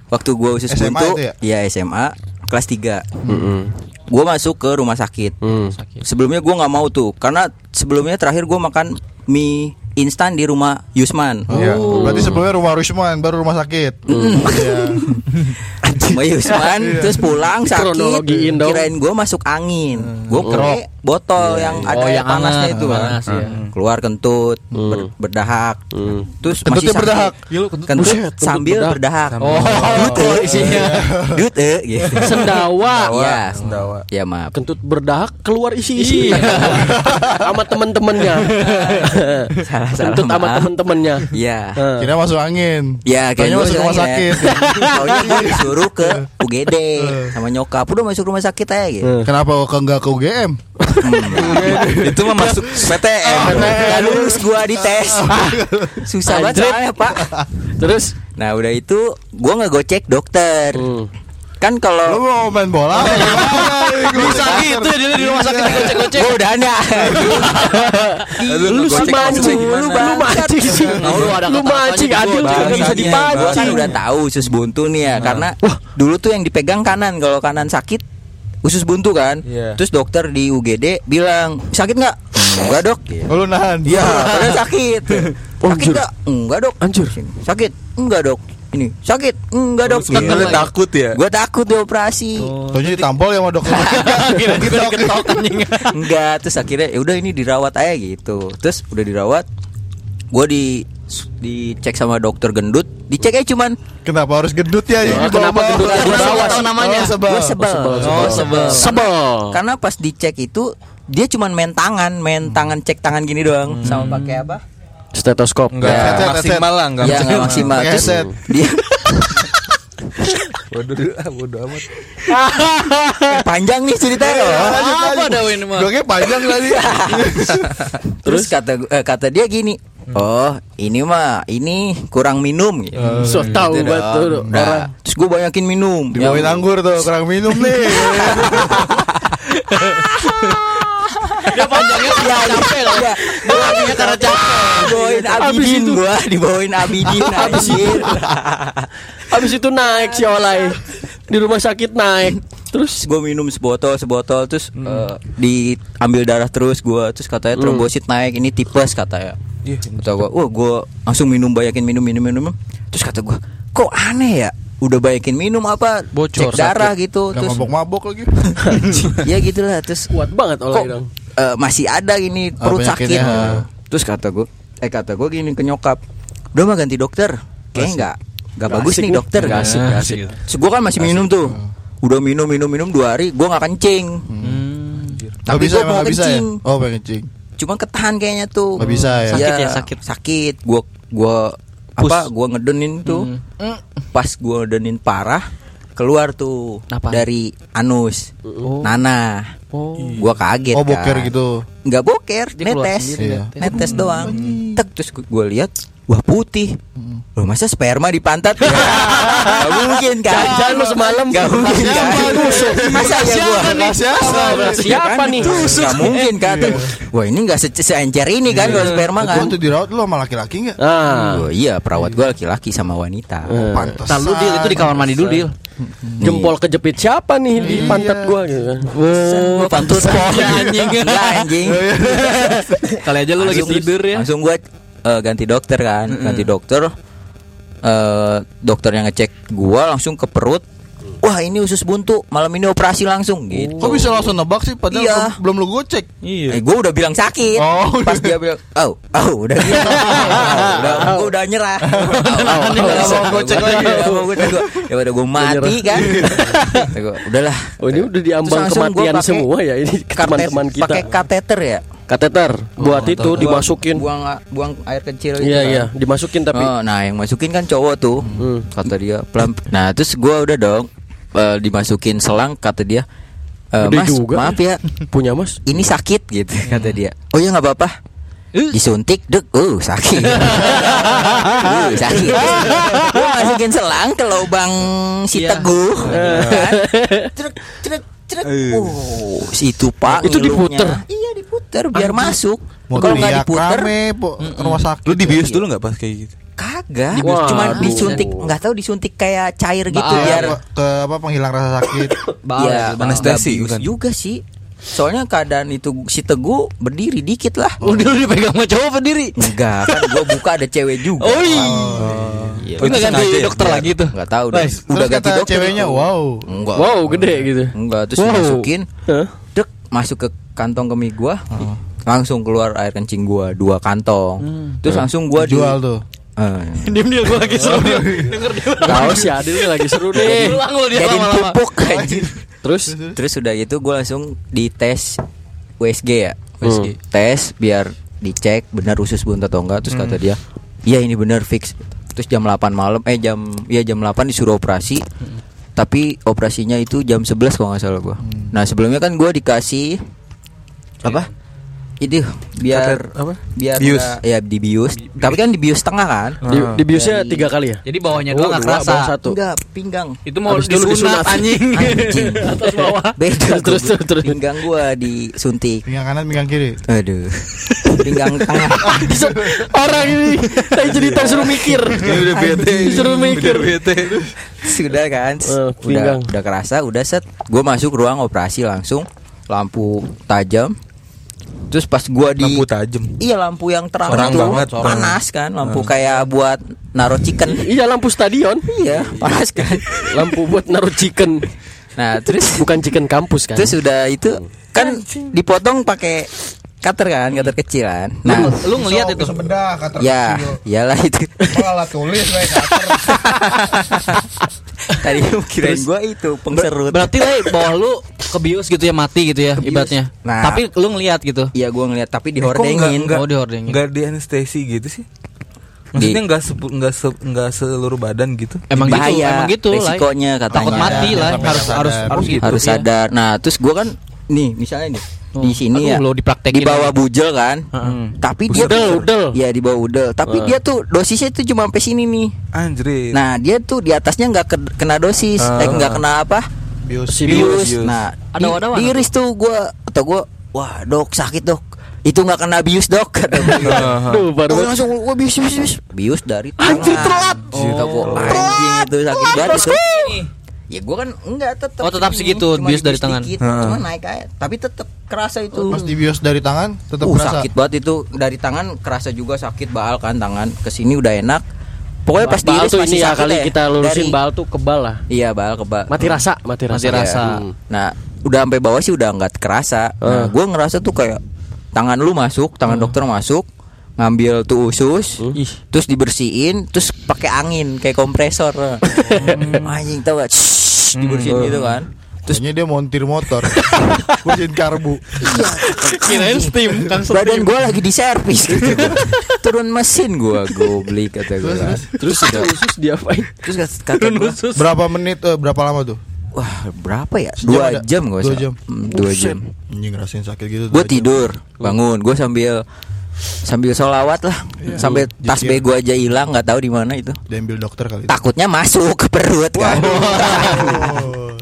Waktu gua usus SMA buntu itu ya? Iya SMA Kelas 3 Mm-mm. Gua masuk ke rumah sakit Hmm. Sebelumnya gua nggak mau tuh Karena sebelumnya terakhir gua makan mie instan di rumah Yusman Iya. Berarti sebelumnya rumah Rusman baru rumah sakit. Iya. Rumah Yusman Terus pulang sakit. Kirain gua masuk angin Gua pakai botol yang ada Oh, yang yang panasnya itu kan panas, iya. Keluar kentut ber- Berdahak Hmm. Terus Kentutnya masih sakit. berdahak. Kentut Buset, kentut sambil berdahak. berdahak Dut eh, isinya Dut eh gitu Sendawa. Iya Sendawa. Ya maaf Kentut berdahak keluar isi-isi. sama temen-temennya. Salah salah Kentut sama temen-temennya. Iya. Kira masuk angin. Ya Taunya kayak gue masuk rumah sakit. Taunya gue disuruh ke UGD sama nyokap. Udah masuk rumah sakit aja gitu. Eh. Kenapa kok enggak ke UGM? Itu mah masuk PTM. Gak lulus gua di tes Susah banget soalnya pak. Terus? Nah udah itu Gua nggak gocek dokter. Hmm. Kan Lu kalau mau main bola? Bisa gitu ya dia di rumah sakit digocek-gocek. Gue udah ada lu sih mancing, lu lu mancing sih. Lu ada Lu mancing juga, adil juga bisa Gua kan dipancing. udah tahu usus buntu nih ya Karena Dulu tuh yang dipegang kanan Kalau kanan sakit Usus buntu kan Iya. Terus dokter di UGD bilang Sakit nggak? Enggak dok Oh, lu nahan. Iya, sakit. Sakit Anjir. enggak? Enggak, Dok. Anjir. Sakit? Enggak, Dok. Ini sakit? Enggak, Dok. Sebenarnya takut ya. Gue takut dioperasi. Taunya ditampol ya sama dokter. Kira-kira diketok anjing. Enggak, terus akhirnya ya udah ini dirawat aja gitu. Terus udah dirawat, gue di dicek sama dokter gendut, dicek aja cuman Kenapa harus gendut ya? Ini kenapa gendut di bawah? Oh, namanya? sebel. gue sebel. Oh, sebel. Sebel. Karena pas dicek itu dia cuman main tangan, main tangan cek tangan gini doang, sama pakai apa? Stetoskop. Enggak Headset, headset. maksimal lah, enggak Ya nggak maksimal. Pakai Terus headset. dia Bodoh ah, bodoh amat. panjang nih ceritanya. Apa dah ini mah? Gue kayak panjang tadi. Terus kata eh, kata dia gini, oh ini mah ini kurang minum. Gitu. So tahu Gitu banget tuh dong. orang. Nah, terus gue banyakin minum. Dibawain anggur tuh, kurang minum nih. Dia panjangnya capek loh. Dia panjangnya karena capek. Dibawain Abidin gua, dibawain Abidin anjir. Habis itu naik si Olay di rumah sakit naik. Terus gue minum sebotol sebotol terus eh, diambil darah terus gue terus katanya trombosit naik ini tipes katanya. Kata gue, wah gue langsung minum banyakin minum minum minum. Terus kata gue, kok aneh ya? Udah banyakin minum apa? Bocor, Cek darah gitu. Gak Terus mabok-mabok lagi. ya gitulah terus Kuat banget dong. eh, masih ada ini Oh, perut sakit. Terus kata gue, eh kata gue gini ke nyokap, udah mah ganti dokter. Kayaknya nggak nggak Nggak bagus asik nih dokter. Nggak asik, nggak asik. Terus gue kan masih minum tuh. Udah minum minum minum dua hari, gue nggak kencing. Gak bisa gua emang mau gak bisa ya? kencing. Oh pengen kencing. Cuma ketahan kayaknya tuh. Nggak bisa ya? Sakit Iya, ya, sakit. Sakit. Gue gue apa? Gue ngedenin tuh. Hmm. Pas gue ngedenin parah, keluar tuh Apa? dari anus. Nana. Oh. Gua kaget Oh boker kan. gitu. nggak boker Dia netes sendiri, Iya. netes doang tek terus gue lihat wah putih. Loh masa sperma di pantat? Ya? Gak mungkin kan? Jangan lu semalam Gak mungkin kan? Masa ya gua? Siapa nih? Gak mungkin kan? Wah ini gak se seencer ini kan? Kalau sperma Gua kan tuh dirawat lu sama laki-laki gak? Ah, Oh iya perawat gue laki-laki sama wanita. Pantes. Ntar lu deal itu di kamar mandi dulu deal. jempol kejepit siapa nih di pantat gua gitu kan. Gue pantut anjing. Anjing. Kali aja lu lagi tidur ya. Langsung gue ganti dokter kan, ganti dokter. eh dokter yang ngecek gua langsung ke perut. Wah ini usus buntu, malam ini operasi langsung gitu. Kok bisa langsung nebak sih padahal Iya. belum- lu gocek. Iya. Eh, gue udah bilang sakit. Oh. Pas dia bilang, oh, oh, udah gitu. udah, gue udah nyerah. Oh, oh, mau gocek lagi. Ya udah gue mati kan. Udahlah. Oh ini udah diambang kematian semua ya ini teman-teman kita. Pakai kateter ya. Kateter buat itu Buang- dimasukin. Buang buang air kecil gitu Iya kan. iya, dimasukin tapi Oh, nah yang masukin kan cowok tuh Hmm. kata dia pelan. Nah terus gua udah dong eh, dimasukin selang kata dia. "Eh, Gede mas juga. maaf ya punya Mas. ini sakit gitu kata dia. Oh ya nggak apa-apa. Disuntik dek, uh sakit, uh sakit. Gua masukin selang ke lubang si Iya. teguh, kan? Trek, trek, trek. Oh, situ pak. Itu diputer? Iya diputer biar masuk. Mau Kalau nggak diputer, rame po, rumah sakit. Lu dibius dulu nggak pas kayak gitu? Kagak, cuma disuntik, nggak tahu disuntik kayak cair gitu biar ke apa penghilang rasa sakit. ya anestesi, nggak bius bukan? juga sih. Soalnya keadaan itu si Teguh berdiri dikit lah. Udah lu dipegang sama cowok berdiri. Enggak, kan gua buka ada cewek juga. Oh iya. Iya, Lu nggak ganti ya? dokter lagi tuh. Enggak tahu deh. Udah ganti kata dokter. ceweknya, wow. Enggak. Wow, gede gitu. Enggak, terus Wow. dimasukin. Hah? Dek, masuk ke kantong kemih gua. Langsung keluar air kencing gua dua kantong. Terus langsung gua di- Jual tuh. Eh, Diam dia gua lagi seru dia. Denger dia. Tahu si Adil nih lagi seru deh. Ulang lu dia Jadiin lama-lama. pupuk anjir. Terus Terus udah gitu gue langsung dites USG ya USG. Tes biar dicek benar usus buntu atau enggak Terus kata dia Iya ini benar fix. Terus jam 8 malam Eh jam Iya jam 8 disuruh operasi. Tapi operasinya itu jam 11 kalau nggak salah gue Nah sebelumnya kan gue dikasih Apa? Itu biar apa? Biar Bius. nggak- Ya dibius Tapi kan dibius tengah kan di, di biusnya Dari- tiga kali ya? Jadi bawahnya Oh, doang nggak dua, kerasa. bawah satu. Enggak pinggang Itu mau Habis disunat disunat. anjing. Anjing. Atas bawah. Beda Terus, terus, gua. terus. Pinggang gua disuntik Pinggang kanan, pinggang kiri. Aduh Pinggang tengah Orang ini tadi cerita suruh mikir. udah bete. Disuruh mikir. Udah bete. Sudah kan Eh, udah, pinggang. udah kerasa Udah set Gue masuk ruang operasi langsung Lampu tajam Terus pas gua di Lampu tajam. Iya lampu yang terang Terang itu banget. Panas kan Lampu kayak buat Naruh chicken Iya lampu stadion. Iya panas kan Lampu buat naruh chicken. Nah terus Bukan chicken kampus kan? Terus udah itu Kan dipotong pakai Cutter kan Cutter kecil kan Nah Lu ngelihat itu. Pisau bedah, Ya Iyalah itu Malah tulis, we, cutter. Tadi kirain gua itu pengserut Berarti lah bawah lu kebius gitu ya mati gitu ya Kebius. ibaratnya. Nah. Tapi lu ngelihat gitu. Iya gua ngeliat Tapi Eh, kok nggak- dihordengin nggak- Oh, dihordengin. Nggak di anestesi gitu sih? Maksudnya nggak nggak se- nggak seluruh badan gitu? Emang gitu, bahaya emang gitu lah. resikonya katanya Takut mati Ya, lah, harus harus harus gitu. harus iya. sadar nah terus gua kan nih misalnya nih di sini Aduh, ya lo dipraktekin di bawah bujel kan? Tapi dia Udel, tuh udel. ya di bawah udel tapi dia tuh dosisnya tuh cuma sampai sini nih. Anjir. nah dia tuh di atasnya nggak ke- kena dosis. Ah. eh nggak kena apa? Bius. Bius. Bius. nah Ada di, diiris tuh? gua atau gua wah dok sakit dok. Itu nggak kena bius dok kata gue. Duh, baru Oh, langsung wah bius bius bius. Bius dari anjing telat. Oh, anjing itu sakit banget ya gue kan enggak tetap Oh, tetap segitu, bius dari tangan. cuma naik aja tapi tetap kerasa itu Pas dibios dari tangan tetap uh, kerasa. sakit banget itu dari tangan kerasa juga sakit baal kan tangan ke sini udah enak pokoknya pas Bal diiris tuh ini ya kali kita lurusin Dari- bal tuh kebal lah. iya baal kebal Mati rasa, mati rasa. Mati rasa. Hmm. Nah, udah sampai bawah sih udah nggak kerasa. Nah, Eh. gue ngerasa tuh kayak tangan lu masuk, tangan dokter masuk, ngambil tuh usus, Ih. terus dibersihin, terus pakai angin kayak kompresor. Anjing tau gak? Shhh, dibersihin gitu kan. Terus dia montir motor. Bersihin karbu. Kirain steam kan Badan gue lagi di servis gitu. Turun mesin gue goblik kata gue. Terus itu usus diapain? Terus kata gue, Berapa menit eh, berapa lama tuh? wah berapa ya? Sejam Dua ada? jam gue. Dua jam. Dua jam. Anjing ngerasain sakit gitu. gue jam. tidur bangun gue sambil sambil solawat lah sampai tas Zikir. bego aja hilang nggak tahu di mana itu Diambil dokter kali. itu. takutnya masuk ke perut kan Oh.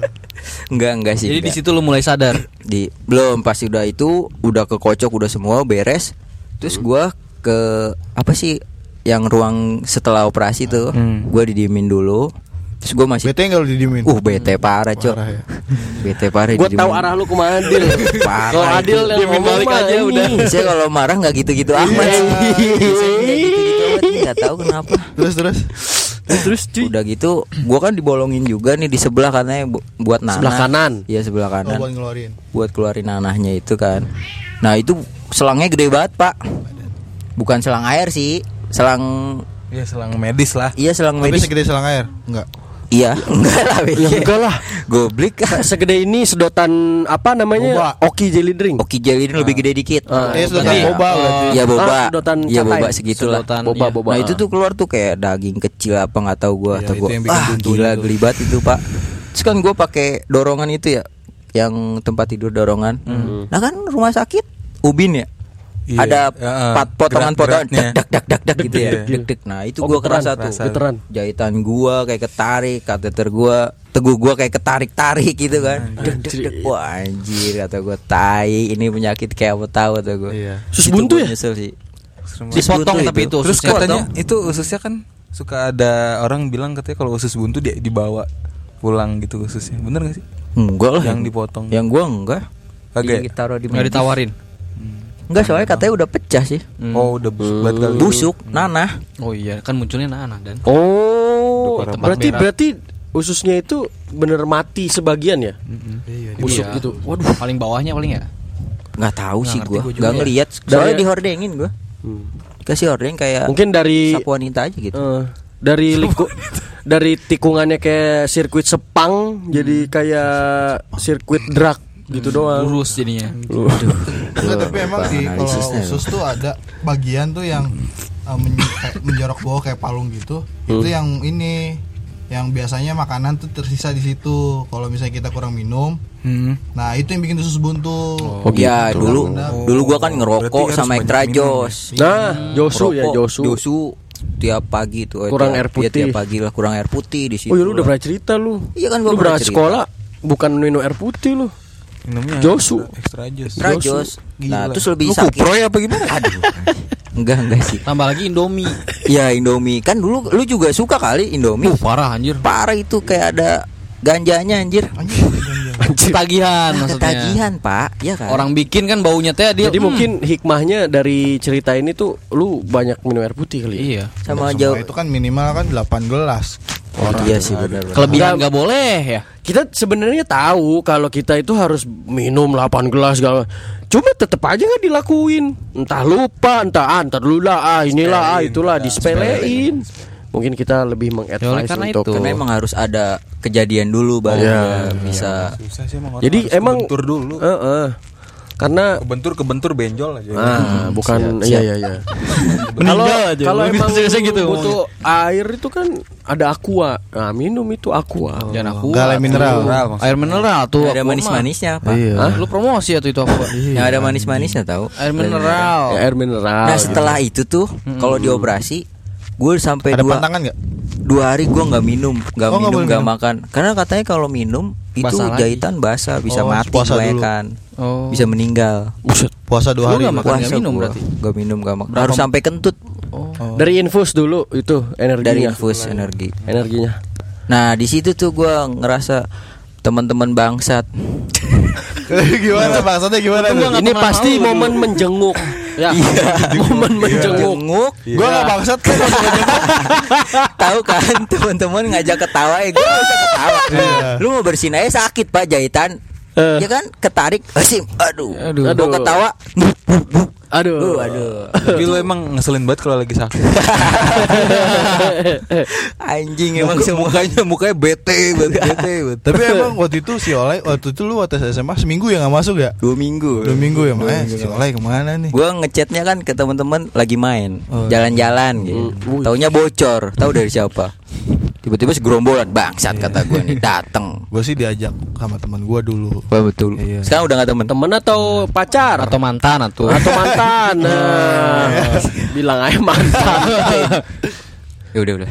enggak enggak sih Jadi di situ lu mulai sadar. di belum pasti udah itu udah kekocok udah semua beres terus gua ke apa sih yang ruang setelah operasi tuh Hmm. gua didiemin dulu terus gua masih Bete enggak lu didiemin? uh bete parah cok Parah ya. bete parah Gue tahu arah lu ke mana Dil. Parah Kalau. Adil yang ngomong balik aja ini. udah. saya kalau marah nggak gitu-gitu amat Iya. sih Biasanya nggak gitu-gitu amat nggak tahu kenapa Terus terus. Terus cuy. Udah gitu, gua kan dibolongin juga nih di sebelah katanya bu- buat nanah. Sebelah kanan. Iya sebelah Oh, kanan. buat ngeluarin. buat keluarin nanahnya itu kan. Nah itu selangnya gede banget pak. Bukan selang air sih, selang Ya selang medis lah. iya selang Tapi medis. segede selang air? Enggak. Iya enggak lah. Ya enggak lah. Goblik. Segede ini sedotan apa namanya? Boba. Oki jelly drink. Oki jelly ini lebih gede dikit. Ah, Eh, sudah Berarti- boba berarti. Iya boba. Ah, sedotan Iya catai. boba segitulah. Sedotan, Boba, iya. boba. Nah itu tuh keluar tuh kayak daging kecil apa nggak tahu gua Iya, atau gua ah gila gelibat itu pak. Terus kan gua pakai dorongan itu ya, yang tempat tidur dorongan. Nah kan rumah sakit ubin ya. Iya, Ada ya, pat potongan-potongan gerak-geraknya. dak dak dak dak gitu ya. Dek dek. Nah itu Oh, gua geteran, kerasa tuh. geteran. Jahitan gua kayak ketarik, kateter gua, teguh gua kayak ketarik-tarik gitu kan. Dek dek dek. Wah anjir kata gua tai ini penyakit kayak apa tahu kata gua. Iya. Sus buntu ya? nyesel sih. Dipotong tapi itu Terus katanya itu ususnya kan suka ada orang bilang katanya kalau usus buntu dia dibawa pulang gitu ususnya. Bener gak sih? Enggak lah. Yang dipotong. Yang gua enggak. Kagak ya? Ditaruh di nggak ditawarin. Enggak soalnya katanya udah pecah sih. Oh udah busuk banget kali. Busuk, nanah. Oh iya, kan munculnya nanah dan Oh, berarti banget. berarti ususnya itu bener mati sebagian ya? Busuk Iya. gitu. Waduh. paling bawahnya paling ya. Nggak tahu Nggak sih gua. gua juga Enggak ya. ngelihat. Soalnya dihordengin gua. Kasih hordeng kayak Mungkin dari sapu wanita aja gitu. eh, dari liku dari tikungannya kayak sirkuit Sepang jadi kayak sirkuit drag gitu doang. Lurus jadinya. Enggak, tapi emang di kalau usus tuh ada bagian tuh yang uh, men- kayak menjorok bawah kayak palung gitu. Itu yang ini yang biasanya makanan tuh tersisa di situ. Kalau misalnya kita kurang minum, Hmm. nah itu yang bikin usus buntu. Oh, ya gitu. dulu dulu gua kan ngerokok sama ekstra minum jos. Nah, Josu ya Josu. Josu tiap pagi tuh eh, Kurang tiap- air iya, putih. tiap pagi lah kurang air putih di situ. Oh ya lu udah pernah cerita lu. Iya kan gua lu pernah cerita. sekolah bukan minum air putih lu. Minumnya Josu. Ekstra jos. Ekstra Josu. jos. Nah, terus lebih Lu sakit. kuproy apa gimana? Aduh. enggak enggak sih. Tambah lagi Indomie. Ya Indomie kan dulu lu juga suka kali Indomie. Uh, parah anjir. Parah itu kayak ada ganjanya anjir. Anjir, ganjang. Ketagihan Ada maksudnya. tagihan, Pak. Ya kan? Orang bikin kan baunya teh dia. Jadi hmm. mungkin hikmahnya dari cerita ini tuh lu banyak minum air putih kali. ya? iya. sama Semua jauh. itu kan minimal kan 8 gelas. Iya sih benar. benar. Kelebihan Enggak. nggak boleh ya. Kita sebenarnya tahu kalau kita itu harus minum 8 gelas segala. Cuma tetap aja nggak dilakuin. Entah lupa, entah ah, entar dulu lah, ah inilah, ah itulah disepelein. Mungkin kita lebih Ya, mengadvise karena untuk itu. Karena emang harus ada kejadian dulu baru Iya. ya bisa. Susah sih emang orang Jadi emang dulu. Eh, eh. Karena Kebentur kebentur benjol aja. ah, bukan siap, iya siap. iya iya. Kalau aja, kalau lu emang gitu butuh air itu kan ada aqua. Nah, minum itu aqua. Jangan aku. Enggak air mineral. Mineral. Air mineral tuh. ada manis-manisnya, Pak. Iya. Hah? Lu promosi atau itu apa? Yang ada manis-manisnya tahu. Air mineral. Ya, air mineral. Nah, gitu. setelah itu tuh kalau dioperasi gue sampai Ada dua, pantangan nggak? dua hari gue nggak minum nggak Oh, minum nggak makan karena katanya kalau minum itu Basah lagi. jahitan basah bisa Oh, mati puasa dulu. kebanyakan. Oh. Bisa meninggal. Buset. Puasa dua hari. nggak makan, nggak minum gua. berarti? Nggak minum nggak makan. Harus sampai kentut Oh. Dari infus dulu itu energinya. dari infus energi. Energinya. Nah di situ tuh gua ngerasa teman-teman bangsat. gimana maksudnya gimana? Ini pasti momen menjenguk. Ya. momen menjenguk. Jenguk, Gua nggak bangsat kan. tahu kan teman-teman ngajak ketawa ya gue bisa ketawa. Iya. Lu mau bersihin aja sakit pak jahitan. Eh. Ya kan ketarik, asim, aduh, Aduh. Mau Aduh. ketawa, Aduh. Uh, aduh, Tapi lu emang ngeselin banget kalau lagi sakit. anjing emang semua mukanya mukanya bete banget, bete banget. Tapi emang waktu itu si Oleh waktu itu lu waktu SMA seminggu ya nggak masuk ya? dua minggu. Dua minggu ya makanya si Oleh ke mana nih? Gue ngechatnya kan ke teman-teman lagi main, Oh. jalan-jalan gitu. Taunya bocor, tahu dari siapa? Tiba-tiba segerombolan bangsat kata gue nih dateng. Gue sih diajak sama teman gue dulu. Wah betul. Iya. Sekarang udah gak temen Temen atau pacar? Atau mantan atau atau mantan. Nah, bilang aja mantan. Ya udah udah.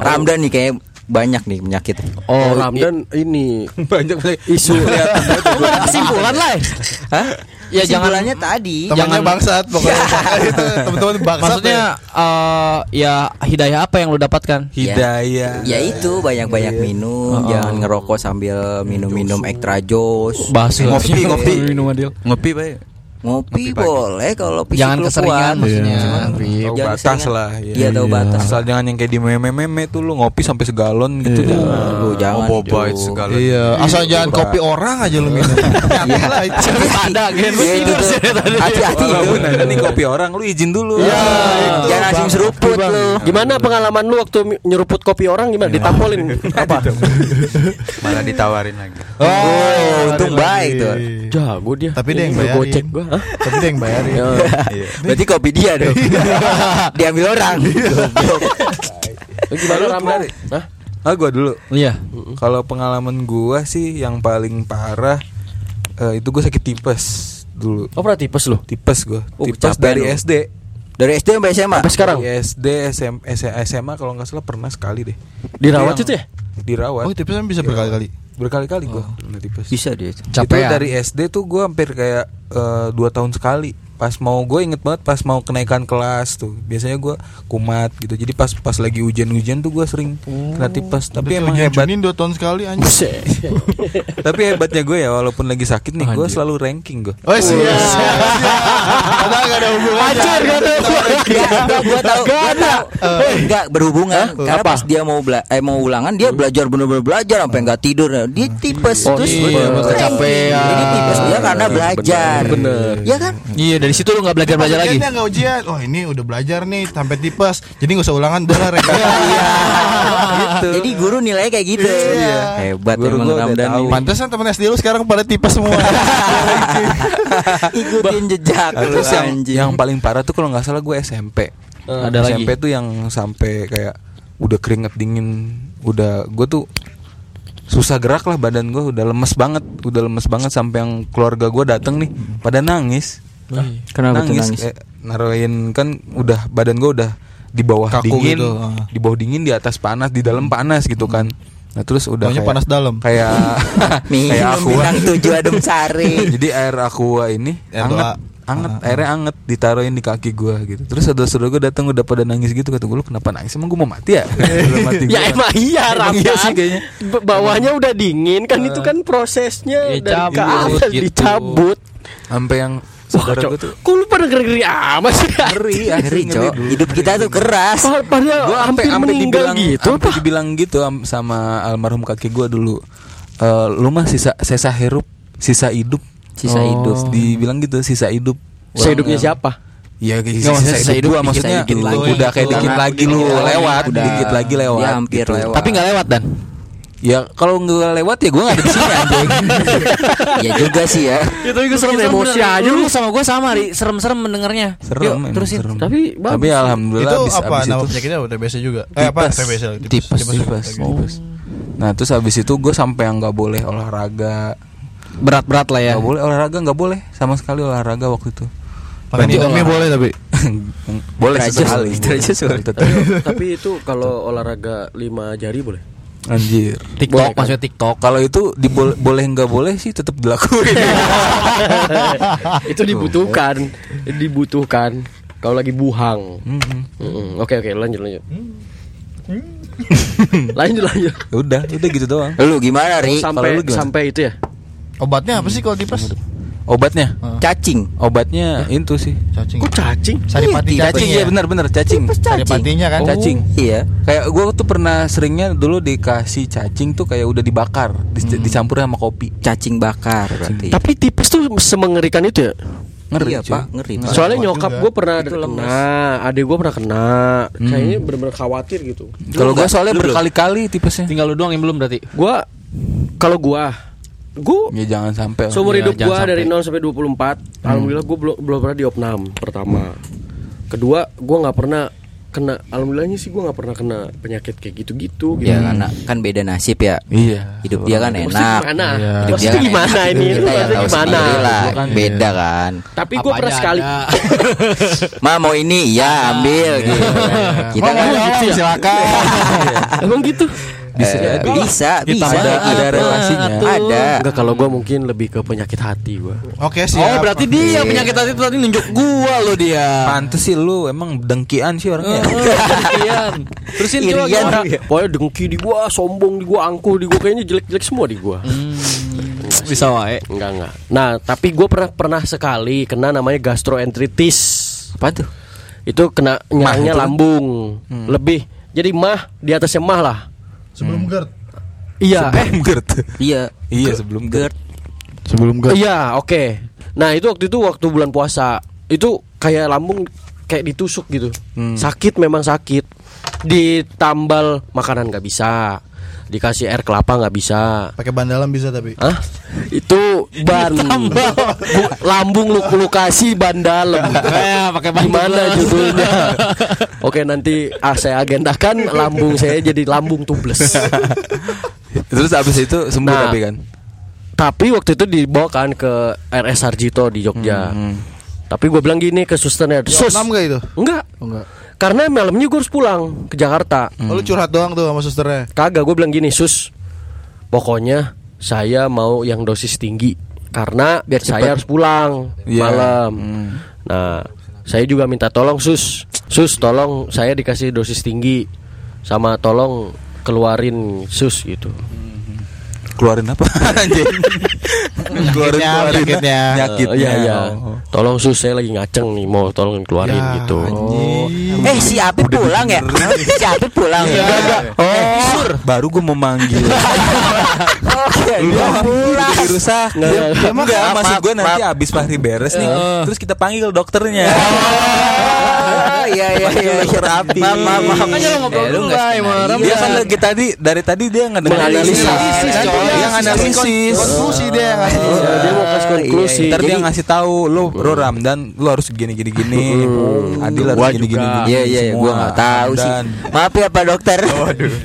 Ramdan nih kayak banyak nih penyakit. Oh, Ramdan ini Banyak isu kesimpulan lah. Hah? Ya, jangan- Kesimpulannya tadi. Temannya bangsat pokoknya. itu teman-teman bangsat. Maksudnya eh, ya hidayah apa yang lu dapatkan? Hidayah. Ya itu banyak-banyak minum, jangan ngerokok sambil minum-minum ekstra jos. Bahas Ngopi, ngopi. minum adil. Ngopi, Pak. Ngopi boleh kalau fisik Jangan keseringan kuat. maksudnya. Cuman Tahu jangan batas keseringan. lah. Iya tahu batas. Asal jangan yang kayak di meme-meme tuh lu ngopi sampai segalon gitu jangan. Lu jangan, Oh, boba Ju. itu segalon. Iya, asal jangan kopi orang aja lu minum. Lah. Ada Iya, itu tuh. Hati-hati Walaupun ada nih kopi orang lu izin dulu. Iya, Jangan langsung Bang. seruput lu. Gimana pengalaman lu waktu nyeruput kopi orang gimana? Ditampolin apa? Malah ditawarin lagi. Oh, untung baik tuh. Jago dia. Tapi dia yang. Gocek gua. Hah? Tapi dia yang bayarin. Ya. Berarti kopi dia dong. Diambil orang. Gimana Ramdan? Hah? Ah gua dulu. Iya. Kalau pengalaman gua sih yang paling parah eh, itu gua sakit tipes dulu. Oh pernah tipes lu? Tipes gua. Oh, tipes dari lu. SD. Dari SD sampai SMA. Sampai sekarang Dari SD, SM, SMA kalau nggak salah pernah sekali deh. dirawat itu ya? Dirawat. Oh, tipsnya bisa berkali-kali. Berkali-kali gua kena tipes. Bisa dia. itu. Dari SD tuh gue hampir kayak eh, dua tahun sekali. Pas mau gue inget banget pas mau kenaikan kelas tuh. Biasanya gue kumat gitu. Jadi pas pas lagi hujan-hujan tuh gue sering kena tipes. Tapi emang hebat. dua tahun sekali anjing. Buset. Tapi hebatnya gue ya walaupun lagi sakit nih gue Anjir. selalu ranking gue. Oh iya. Padahal gak ada hubungannya. Anjir, gak ada tahu. Enggak berhubungan karena Apa? pas dia mau bela eh mau ulangan dia belajar bener-bener belajar sampai enggak tidur. Dia tipes Oh, terus iya, kecapean. Jadi tipes dia karena belajar. bener. Iya kan? Iya dari situ lu nggak belajar belajar lagi. Nggak ujian. Oh ini udah belajar nih sampai tipes. Jadi nggak usah ulangan udah lah rekam. Gitu. Jadi guru nilainya kayak gitu. Iya. Hebat Guru emang ini. Pantesan temen SD lu sekarang pada tipes semua. Ikutin jejak lu terus yang, anjing. yang paling parah tuh kalau nggak salah gue SMP. Ada lagi. SMP tuh yang sampai kayak udah keringet dingin, udah gue tuh susah gerak lah badan gue udah lemes banget, udah lemes banget sampai yang keluarga gue dateng nih pada nangis. Kenapa tuh nangis? kayak naruhin kan udah badan gue udah di bawah Kaku dingin, gitu, ah. di bawah dingin di atas panas, di dalam panas gitu kan. Nah terus udah kayak, panas dalam. kayak kayak aqua. tujuh adem sari. Jadi air aqua ini Air anget, doa. anget, airnya anget ditaruhin di kaki gua gitu. Terus saudara-saudara gua datang udah pada nangis gitu kata gua lu kenapa nangis? Emang gua mau mati ya? Hati Ya emang iya Emang iya sih kayaknya. B- Bawahnya udah dingin kan itu kan prosesnya Ya, dari ke cabut atas gitu. dicabut Sampai yang saudara cok gua tuh Kok lu pada ngeri-ngeri amat sih ngeri, Ngeri, Cok. Hidup kita tuh keras. Pa- Pada Gua hampir sampai sampai meninggal dibilang gitu sampai apa? dibilang gitu am- sama almarhum kakek gua dulu. Eh, lu mah sisa sisa hirup, sisa hidup. Sisa hidup. Dibilang gitu, sisa hidup. Saya hidupnya siapa? Ya kayak sisa, sisa sisa hidup gua maksudnya dikit lagi. udah kayak dikit lagi lu lewat, udah- dikit lagi lewat. Hampir gitu. lewat. Tapi nggak lewat dan. Ya kalau nggak lewat ya gue nggak ada di sini anjing. ya juga sih ya. Itu gue serem emosi aja lu. lu sama gue sama ri serem-serem mendengarnya. Serem, Yuk, terusin. serem. Tapi bagus. Tapi alhamdulillah itu abis, apa abis nama itu penyakitnya TBC juga? Eh apa? Tipes. TBC. tipes, tipes, tipes. Nah terus habis itu gue sampai yang nggak boleh olahraga, Berat-berat lah ya. nggak boleh olahraga nggak boleh sama sekali olahraga waktu itu. Makan mie boleh tapi. boleh boleh. tetap. Tapi itu kalau olahraga lima jari boleh? Anjir. TikTok maksudnya TikTok. Kalau itu dibol- boleh nggak boleh sih tetap dilakuin. itu dibutuhkan, dibutuhkan. Kalau lagi buhang. Mm-mm. Mm-mm. Oke oke lanjut lanjut. lanjut lanjut. udah, udah gitu doang. Lu gimana, Ri? Sampai lu gimana? sampai itu ya. Obatnya apa sih kalau tipes? Obatnya? Cacing. Obatnya itu sih. Cacing. Kok cacing? Saripati Cacing ya benar-benar cacing. Saripatinya kan. Cacing. Iya. Kayak gue tuh pernah seringnya dulu dikasih cacing tuh kayak udah dibakar, dis- dicampur sama kopi. Cacing bakar berarti. Tapi tipes tuh semengerikan itu ya. Ngeri Iya, cuy. Pak, ngeri, Pak. Soalnya kuat nyokap juga. gue pernah Itu kena, adik gue pernah kena. Kayaknya bener-bener khawatir gitu. Kalau gue soalnya berkali-kali tipesnya. Tinggal lu doang yang belum berarti. Gue kalau gue gue Ya jangan sampai. seumur Iya, hidup jangan gue dari sampai. 0 sampai 24 alhamdulillah gue belum belum pernah diopnam pertama kedua gue nggak pernah kena alhamdulillahnya sih gue nggak pernah kena penyakit kayak gitu-gitu gitu. Ya karena kan beda nasib ya. Iya. Hidup dia kan enak. gimana? Iya. Hidup dia kan gimana enak. ini? Kita ya Maksudnya tahu gimana? lah. Kan Beda kan. Tapi gue pernah sekali. Ma mau ini ya ambil gitu. Kita kan gitu ya? silakan. Emang gitu? Bisa bisa bisa Ada ada gitu. relasinya. Ada. Enggak kalau gue mungkin lebih ke penyakit hati gue. Oke sih. Oh, berarti dia penyakit hati itu tadi nunjuk gua lo dia. Pantes sih lu emang dengkian sih orangnya. Sekian. Terusin coba gimana? Pokoknya dengki di gua, sombong di gua, angkuh di gua kayaknya jelek-jelek semua di gua. Bisa wae. Enggak enggak. Nah, tapi gue pernah pernah sekali kena namanya gastroenteritis. Apa tuh? Itu kena nyerangnya itu kan? lambung. Lebih. Jadi mah di atasnya mah lah. Sebelum GERD. Iya. Eh, Sebelum GERD. Iya. Iya sebelum GERD. Sebelum GERD. iya, oke. Nah, itu waktu itu waktu bulan puasa. Itu kayak lambung kayak ditusuk gitu. Sakit memang sakit. Ditambal makanan nggak bisa. Dikasih air kelapa nggak bisa. Pakai bandalam bisa tapi. Hah? Itu ban Bu- lambung lu lu kasih ban dalam. Eh, pakai ban Gimana judulnya? Oke nanti ah, saya agendakan lambung saya jadi lambung tubles. Terus abis itu sembuh Nah. tapi kan. Tapi waktu itu dibawakan ke RS Sarjito di Jogja. Tapi gue bilang gini ke susternya, sus, Enam gak itu? enggak, Oh, enggak. karena malamnya gue harus pulang ke Jakarta. Oh, lu curhat doang tuh sama susternya. Kagak, gue bilang gini, sus, pokoknya saya mau yang dosis tinggi karena Biar saya cepet. harus pulang Iya. malam. Hmm. Nah, saya juga minta tolong sus, sus tolong saya dikasih dosis tinggi sama tolong keluarin sus gitu. Keluarin apa? Anjing. keluarin keluarin penyakitnya. Penyakitnya. Eh, iya iya. Oh. Tolong sus saya lagi ngaceng nih mau tolong keluarin Ya, gitu. anjing. Eh si Apip pulang ya? si Apip pulang. Oh, Sur. Baru gue mau manggil. Oke, Lu dia pulang. jadi rusak. Nggak, nggak, Ya, enggak, maksud maaf, gue nanti abis Fahri beres nih. Terus kita panggil dokternya. Iya iya iya. iya. Rapi. Maaf maaf maaf. Makanya lo ngobrol Eh, lu dulu nggak lah, skenario. Imam. Dia kan lagi tadi dari tadi dia. Analisis, Kan coy. Dia nganalisis. Konklusi dia yang ngasih. Ya, dia mau kasih konklusi. Ntar dia ngasih tahu lu, lu Ramdan, lu harus gini gini gini. Adil harus gini gini. gini, Iya iya iya, semua. gua nggak tahu sih. Maaf ya Pak Dokter.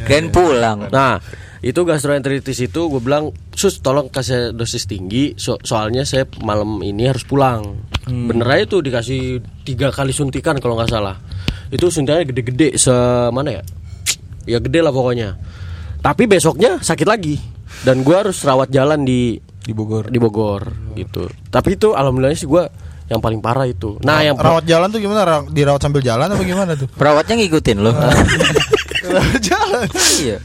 Keren pulang. Nah, itu gastroenteritis itu gue bilang, sus tolong kasih dosis tinggi, so- soalnya saya malam ini harus pulang. Bener aja tuh dikasih tiga kali suntikan kalau nggak salah. Itu suntikannya gede-gede semana ya? Ya gede lah pokoknya. Tapi besoknya sakit lagi dan gue harus rawat jalan di di Bogor. di Bogor gitu. Tapi itu alhamdulillah sih gue yang paling parah itu. Nah, yang Rawat jalan tuh gimana? Ra- Dirawat sambil jalan apa gimana tuh? Perawatnya ngikutin lo. Rawat jalan. Iya.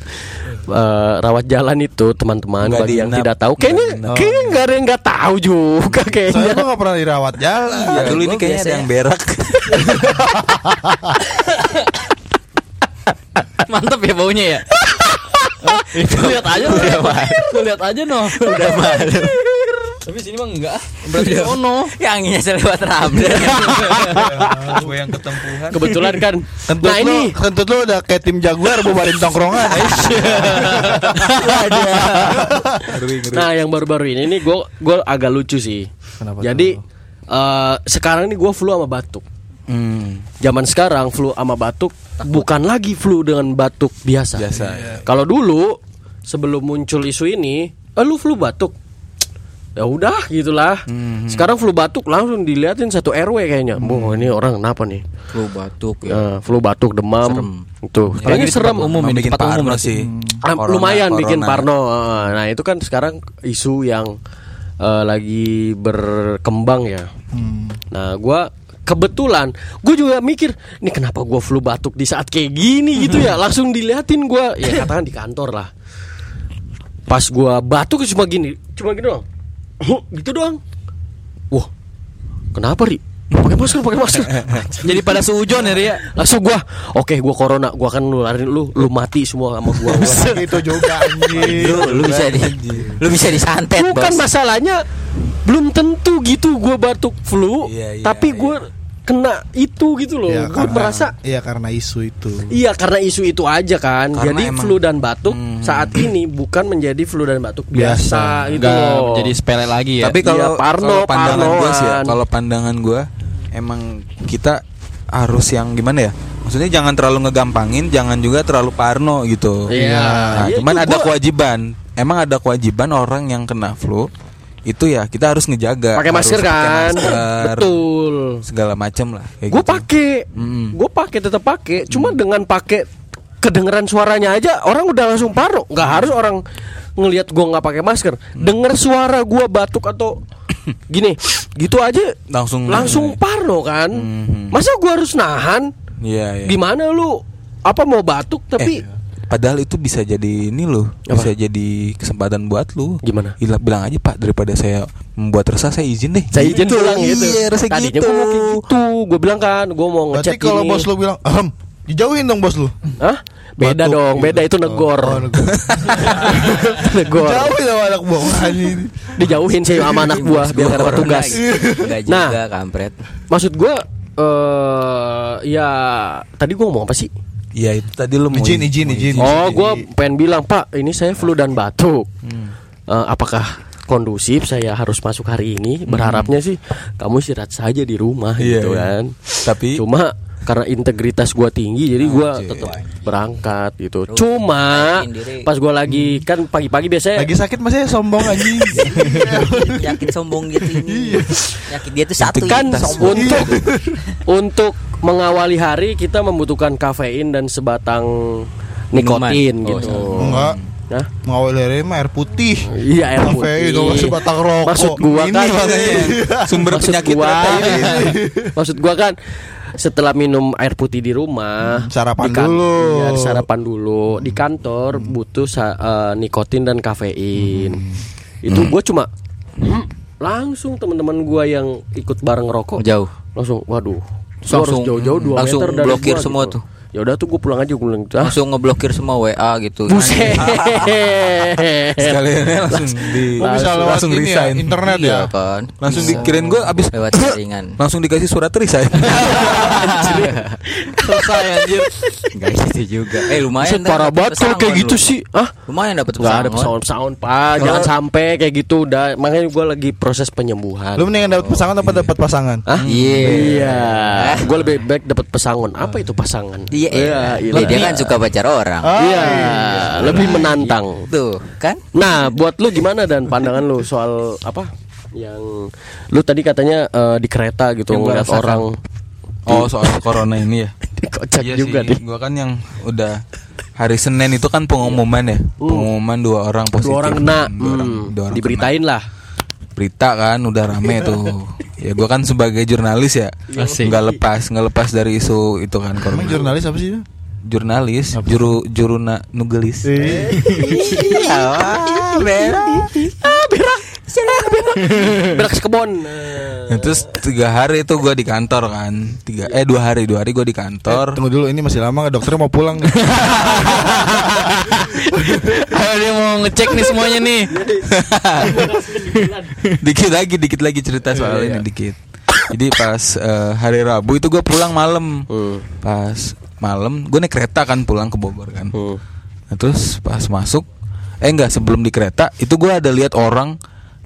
Eh, rawat jalan itu teman-teman Nggak bagi yang tidak tahu kayaknya Nggak kayaknya nggak ada yang nggak tahu juga Saya kayaknya gua gak pernah dirawat jalan. Ya, dulu ini kayaknya ada yang berak. Mantep ya baunya ya. Itu lihat aja lu. Lihat aja no. Udah malu. Tapi sini mah enggak. Berarti ono. Yang anginnya selewat Ramdan. Gue yang ketempuhan. kebetulan kan Kentut nah lu, ini kentut lu udah kayak tim Jaguar bubarin tongkrongan. nah yang baru-baru ini nih gue gue agak lucu sih Kenapa jadi eh, sekarang ini gue flu sama batuk Hmm. zaman sekarang flu sama batuk bukan lagi flu dengan batuk biasa Biasa. kalau dulu sebelum muncul isu ini eh, lu flu batuk ya udah gitulah. Sekarang flu batuk langsung diliatin satu RW kayaknya. Boh, ini orang kenapa nih? Flu batuk ya. Eh, flu batuk, demam. Serem. Itu. Apalagi Kayaknya serem. umum ini bikin tempat umum parno sih. Ah, Corona, lumayan bikin corona. parno. Ah, Nah, itu kan sekarang isu yang eh, lagi berkembang ya. Nah, gua kebetulan gue juga mikir, nih kenapa gua flu batuk di saat kayak gini gitu ya. Langsung diliatin gua, ya katakan di kantor lah. Pas gua batuk cuma gini, cuma gini doang. gitu doang. Wah, kenapa ri? Pakai masker, pakai masker. Jadi pada suujon ya Ria. Langsung gua, oke gua corona, gua akan nularin lu, lu mati semua sama gua. itu juga anjing. Lu, lu bisa di lu bisa disantet, Bukan Bos. masalahnya belum tentu gitu gue batuk flu, Iya, iya, tapi gue kena itu gitu loh. Ya, gue karena- merasa Iya karena isu itu. iya karena isu itu aja kan. Karena Jadi emang- flu dan batuk Hmm. saat ini bukan menjadi flu dan batuk biasa, Biasa. gitu Enggak loh. jadi sepele lagi ya. Tapi kalau Iya, parno, kalau pandangan gue sih ya, kalau pandangan gue emang kita harus yang gimana ya? Maksudnya jangan terlalu ngegampangin, jangan juga terlalu parno gitu. Iya. Nah, Iya, cuman ada gua- kewajiban. Emang ada kewajiban orang yang kena flu itu ya kita harus ngejaga. pakai masker kan. masker, Betul. Segala macam lah. Gue gitu. pakai, Mm. gue pakai tetap pakai. Cuma dengan pakai kedengeran suaranya aja orang udah langsung parno. Nggak harus orang ngelihat gue nggak pakai masker. Dengar suara gue batuk atau gini, gitu aja langsung langsung parno kan. Mhm. Masa gue harus nahan? Iya, iya. Gimana lu? Apa mau batuk tapi Eh, padahal itu bisa jadi ini loh, Apa? bisa jadi kesempatan buat lu. Gimana? Bilang, bilang aja Pak daripada saya membuat resah saya izin deh. saya izin Gitu. pulang gitu. Iya, rasa Tadinya gitu. gue mau kayak gitu. Gue bilang kan, gue mau Berarti ngecek kalau ini. bos lu bilang, "Ahem, dijauhin dong bos lu." Hah? Beda Batuk, dong, gitu. beda itu negor. Oh, negor. negor. Jauhin sama anak buah ini. Dijauhin sih sama anak buah biar dapat tugas. Enggak Nah. juga kampret. Maksud gue eh ya tadi gue ngomong apa sih? Iya itu tadi lu mau Izin, izin, izin. Oh, gue pengen bilang Pak, ini saya flu dan batuk. Hmm. Eh, apakah kondusif saya harus masuk hari ini? Berharapnya sih kamu istirahat saja di rumah Hmm. Iya, gitu iya. kan. Tapi Cuma karena integritas gua tinggi jadi gua Anjir. tetap berangkat gitu. Terus Cuma pas gua lagi kan pagi-pagi biasanya Lagi sakit masih sombong anjing. Yakin sombong gitu ini. Yakin dia tuh satu kan gitu, untuk untuk mengawali hari kita membutuhkan kafein dan sebatang nikotin Minuman. Oh, gitu. Enggak. Nah, Mengawal dari mah air putih. iya air Kafein, putih. dong, sebatang rokok. Maksud gua Ini kan sumber maksud penyakit gua, ini. maksud gua kan setelah minum air putih di rumah Hmm, sarapan di kan- dulu. iya, sarapan dulu di kantor butuh sa- eh, nikotin dan kafein Hmm. itu gua cuma hmm, langsung teman-teman gua yang ikut bareng rokok jauh. langsung waduh gua Langsung- jauh-jauh dua langsung meter dari blokir gua semua gitu. tuh. Ya udah tuh gue pulang aja gue bilang ah Langsung ngeblokir semua WA gitu. buset Sekalian langsung di Oh, bisa lewat langsung ini ya, resign. internet ya. Iya kan. Langsung Bisa. dikirain gue abis lewat jaringan. langsung dikasih surat resign. Selesai anjir. Enggak gitu juga. Eh lumayan parah banget kalau kayak pesangon gitu sih ah Lumayan dapat Gak ada pesangon. pesangon-pesangon pak Jangan sampai kayak gitu udah Makanya gue lagi proses penyembuhan Lu mendingan dapat pasangan apa dapat pasangan? Hah? Iya. Iya Gue lebih baik dapat pesangon Apa itu pasangan? Iya, Iya, iya. dia kan suka pacar orang. Ah, Iya Lebih menantang Tuh, kan? Nah buat lu gimana dan pandangan lu soal apa yang lu tadi katanya eh, di kereta gitu Yang ngeliat orang oh soal corona ini ya. kocak Iya juga sih, nih Gua kan yang udah hari Senin itu kan pengumuman ya. Pengumuman dua orang positif. dua orang kena Dua orang, hmm, dua orang diberitain lah kena. Berita kan udah rame tuh. ya gua kan sebagai jurnalis ya. Nggak lepas, nggak lepas dari isu itu kan. Emang jurnalis apa sih? Jurnalis, juru juruna nugelis. Iya, Ah, berak. berak sekebon Nah, terus tiga hari itu gua di kantor kan. Tiga eh dua hari dua hari gua di kantor. Tunggu dulu ini masih lama nggak dokternya mau pulang. Ayo dia mau ngecek nih semuanya nih. dikit lagi dikit lagi cerita soal ini dikit. Jadi pas eh, hari Rabu itu gue pulang malam. Hmm. pas malam gue naik kereta kan pulang ke Bogor kan. Hmm. nah, terus pas masuk eh enggak sebelum di kereta itu gue ada lihat orang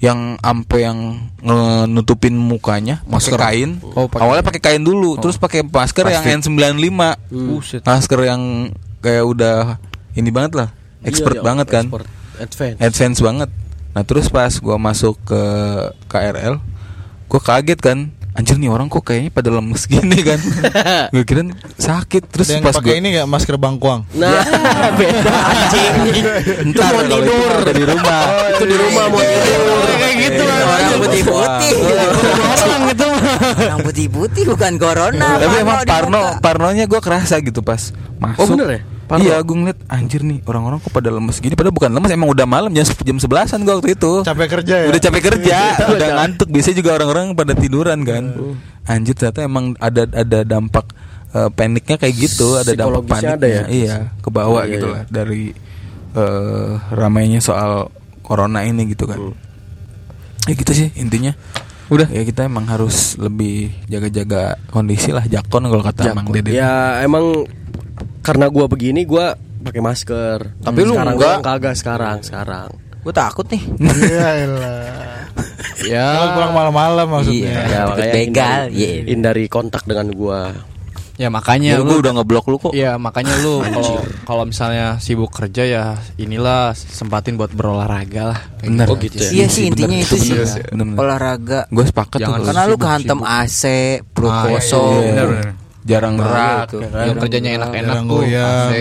yang ampe yang nutupin mukanya pakai kain. Oh, pakai- awalnya pakai kain dulu terus pakai masker yang N95 Buset. masker yang kayak udah ini banget lah expert Iya, iya, banget kan expert. Advance advance banget Nah terus pas gua masuk ke KRL, gua kaget kan. Anjir nih orang kok kayaknya pada lemes gini kan. gue kira sakit terus Ada yang pas pakai gua ini gak masker bangkuang? Nah, beda anjing. Itu mau itu tidur. ada di rumah. Itu di rumah mau tidur. Kayak gitu Iya, Orang putih-putih. Orang gitu Orang putih-putih bukan corona. Tapi emang Parno. Parnonya gue kerasa gitu pas masuk. Oh, bener ya? Parno? Iya, gue ngeliat anjir nih orang-orang kok pada lemes gini. Padahal bukan lemes, emang udah malam jam jam sebelasan gue waktu itu. Capek kerja ya? Udah capek kerja, udah ngantuk. Biasanya juga orang-orang pada tiduran kan. Anjir ternyata emang ada ada dampak eh, paniknya kayak gitu, ada dampak Psikologisnya paniknya. ada ya? Iya, ke bawah Iya, gitu iya. lah dari eh, ramainya soal corona ini gitu kan. Ya gitu sih intinya. Udah ya kita emang harus lebih jaga-jaga kondisi lah jakon kalau kata Mang Dede. Ya emang karena gua begini gua pakai masker. Tapi lu sekarang enggak. gua kagak sekarang, sekarang. Gue takut nih. Iya elah. Ya Kalau pulang malam-malam maksudnya. Iya. Ya, makanya begal, hindari, iya. hindari kontak dengan gua. Ya makanya Ya, lu gue udah ngeblok lu kok. Iya makanya lu kalau kalau misalnya sibuk kerja ya inilah sempatin buat berolahraga lah. Kayak Bener. Oh, gitu ya? Iya sih intinya itu sih. bener. Bener. Olahraga. Gue sepakat Jangan tuh. Karena lu sibuk. AC, perut Ah, iya, kosong. Jarang gerak. tuh. kan? Yang kerjanya enak-enak tuh. goyang. AC,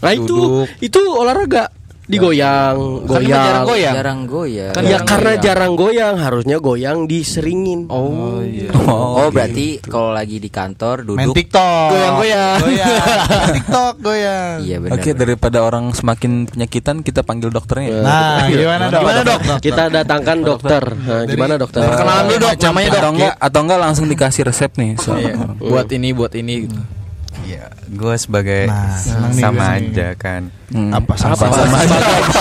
Nah itu duduk. itu olahraga digoyang, Kan goyang. jarang goyang. Jarang goyang. Kan ya jarang karena goyang. jarang goyang harusnya goyang diseringin. Oh, iya. Oh, berarti kalau lagi di kantor Main duduk. TikTok. Goyang-goyang. Goyang. Main TikTok goyang. Iya benar. Oke daripada orang semakin penyakitan kita panggil dokternya. Nah, gimana dok? Gimana dok? Kita datangkan dokter. Nah, gimana dokter? Perkenalan dulu dok, namanya dok. atau enggak atau enggak langsung dikasih resep nih. So, Iya. Buat ini, buat ini. gitu. Iya, gue sebagai Nah, sama nih. aja kan. Hmm. Apa sama? Apa?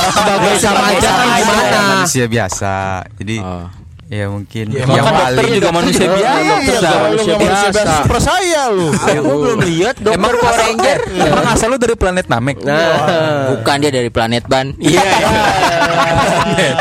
Sebagai sama aja kan gimana? Manusia biasa. Jadi Oh. Ya mungkin Ya, yang dokter juga manusia Iya, biasa. Iya, dokter iya, juga manusia biasa. biasa, percaya lu. Aku belum lihat dokter Emang Power asal, Ranger. emang asal lu dari planet Namek. Nah, Bukan dia dari planet Ban. iya. ya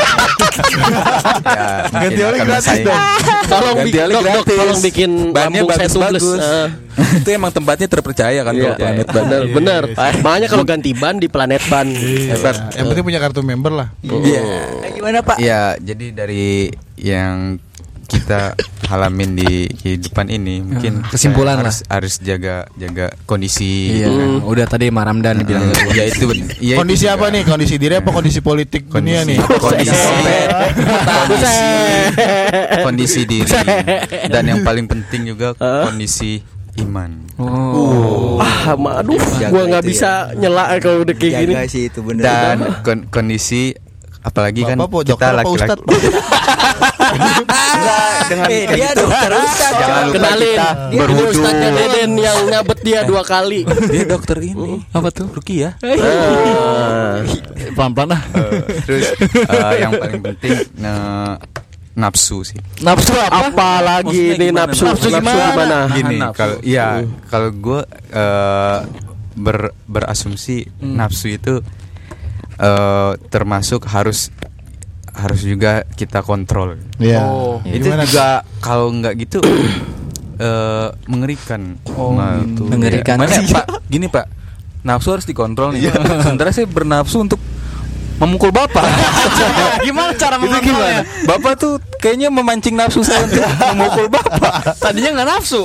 Ganti oli gratis dong. Tolong Ganti bikin tolong bikin Bannya lambung saya tubles. bagus-bagus. Nah, Itu emang tempatnya terpercaya kan Iya, kalau planet ban. bener, bener. Makanya kalau ganti ban di planet ban. Yang penting punya kartu member lah. Iya. Eh, Gimana Pak? Ya, jadi dari yang kita alamin di kehidupan ini mungkin Kesimpulan harus, harus jaga jaga kondisi Iya. kan. Udah tadi Mas Ramdan bilang. Eh, ya itu ya Kondisi itu apa juga. nih? Kondisi diri apa kondisi politik dunia nih? kondisi kondisi kondisi diri dan yang paling penting juga kondisi iman Ah, aduh, Jaga gua nggak itu bisa nyela kalau udah kayak gini. Sih itu bener. dan kon- kondisi apalagi kan Bapak, po, kita laki-laki dengan Eh, dia gitu dokter Ustaz. jangan lupa Kenalin, kita dia berwudu Ustaznya Deden yang nyabet dia dua kali. Dia dokter ini. Apa tuh? Rukia. Ah. Pelan-pelan lah. Eh, terus eh, yang paling penting eh, nafsu sih Nafsu apa? Apalagi ini gimana? nafsu, Nafsu nafsu gimana? gimana? gini kalau iya kalau gue eh, ber berasumsi nafsu itu eh, termasuk harus harus juga kita kontrol Iya. Oh. itu Gimana, juga kalau nggak gitu eh, mengerikan Oh, Nah, gitu. Mengerikan. Mana ya, Pak? Gini, Pak. Nafsu harus dikontrol nih. Sementara saya bernafsu untuk memukul Bapak. Gimana cara gimana? Bapak tuh kayaknya memancing nafsu saya untuk memukul Bapak. Tadinya nggak nafsu.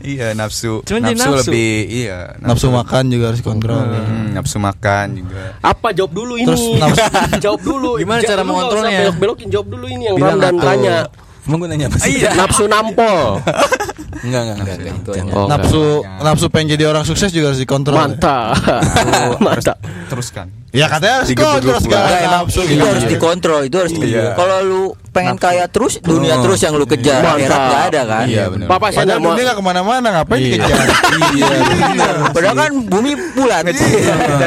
iya nafsu Cuman nafsu, nafsu. lebih iya Nafsu makan juga harus kontrol. Hmm, nafsu makan juga Apa jawab dulu ini? Terus nafsu- jawab dulu. Gimana cara Jangan- lu nggak usah mengontrolnya? Belok-belokin jawab dulu ini yang Bilang Ramdan atau- tanya. Emang gue nanya apa sih? Nafsu nampol. Enggak, enggak, enggak. Enggak. Oh, Nafsu nafsu pengen jadi orang sukses juga harus dikontrol. Mantap. Mantap. teruskan Ya katanya harus dikontrol segala Enggak, emang nafsu itu gitu. harus dikontrol, itu harus Iya. Kalau lu pengen kaya terus, dunia terus yang lu kejar, akhirat nggak ada kan? iya benar Papa saya Padahal nggak mau. dunia gak ke mana-mana ngapain dikejar? Iya. Padahal kan bumi bulat.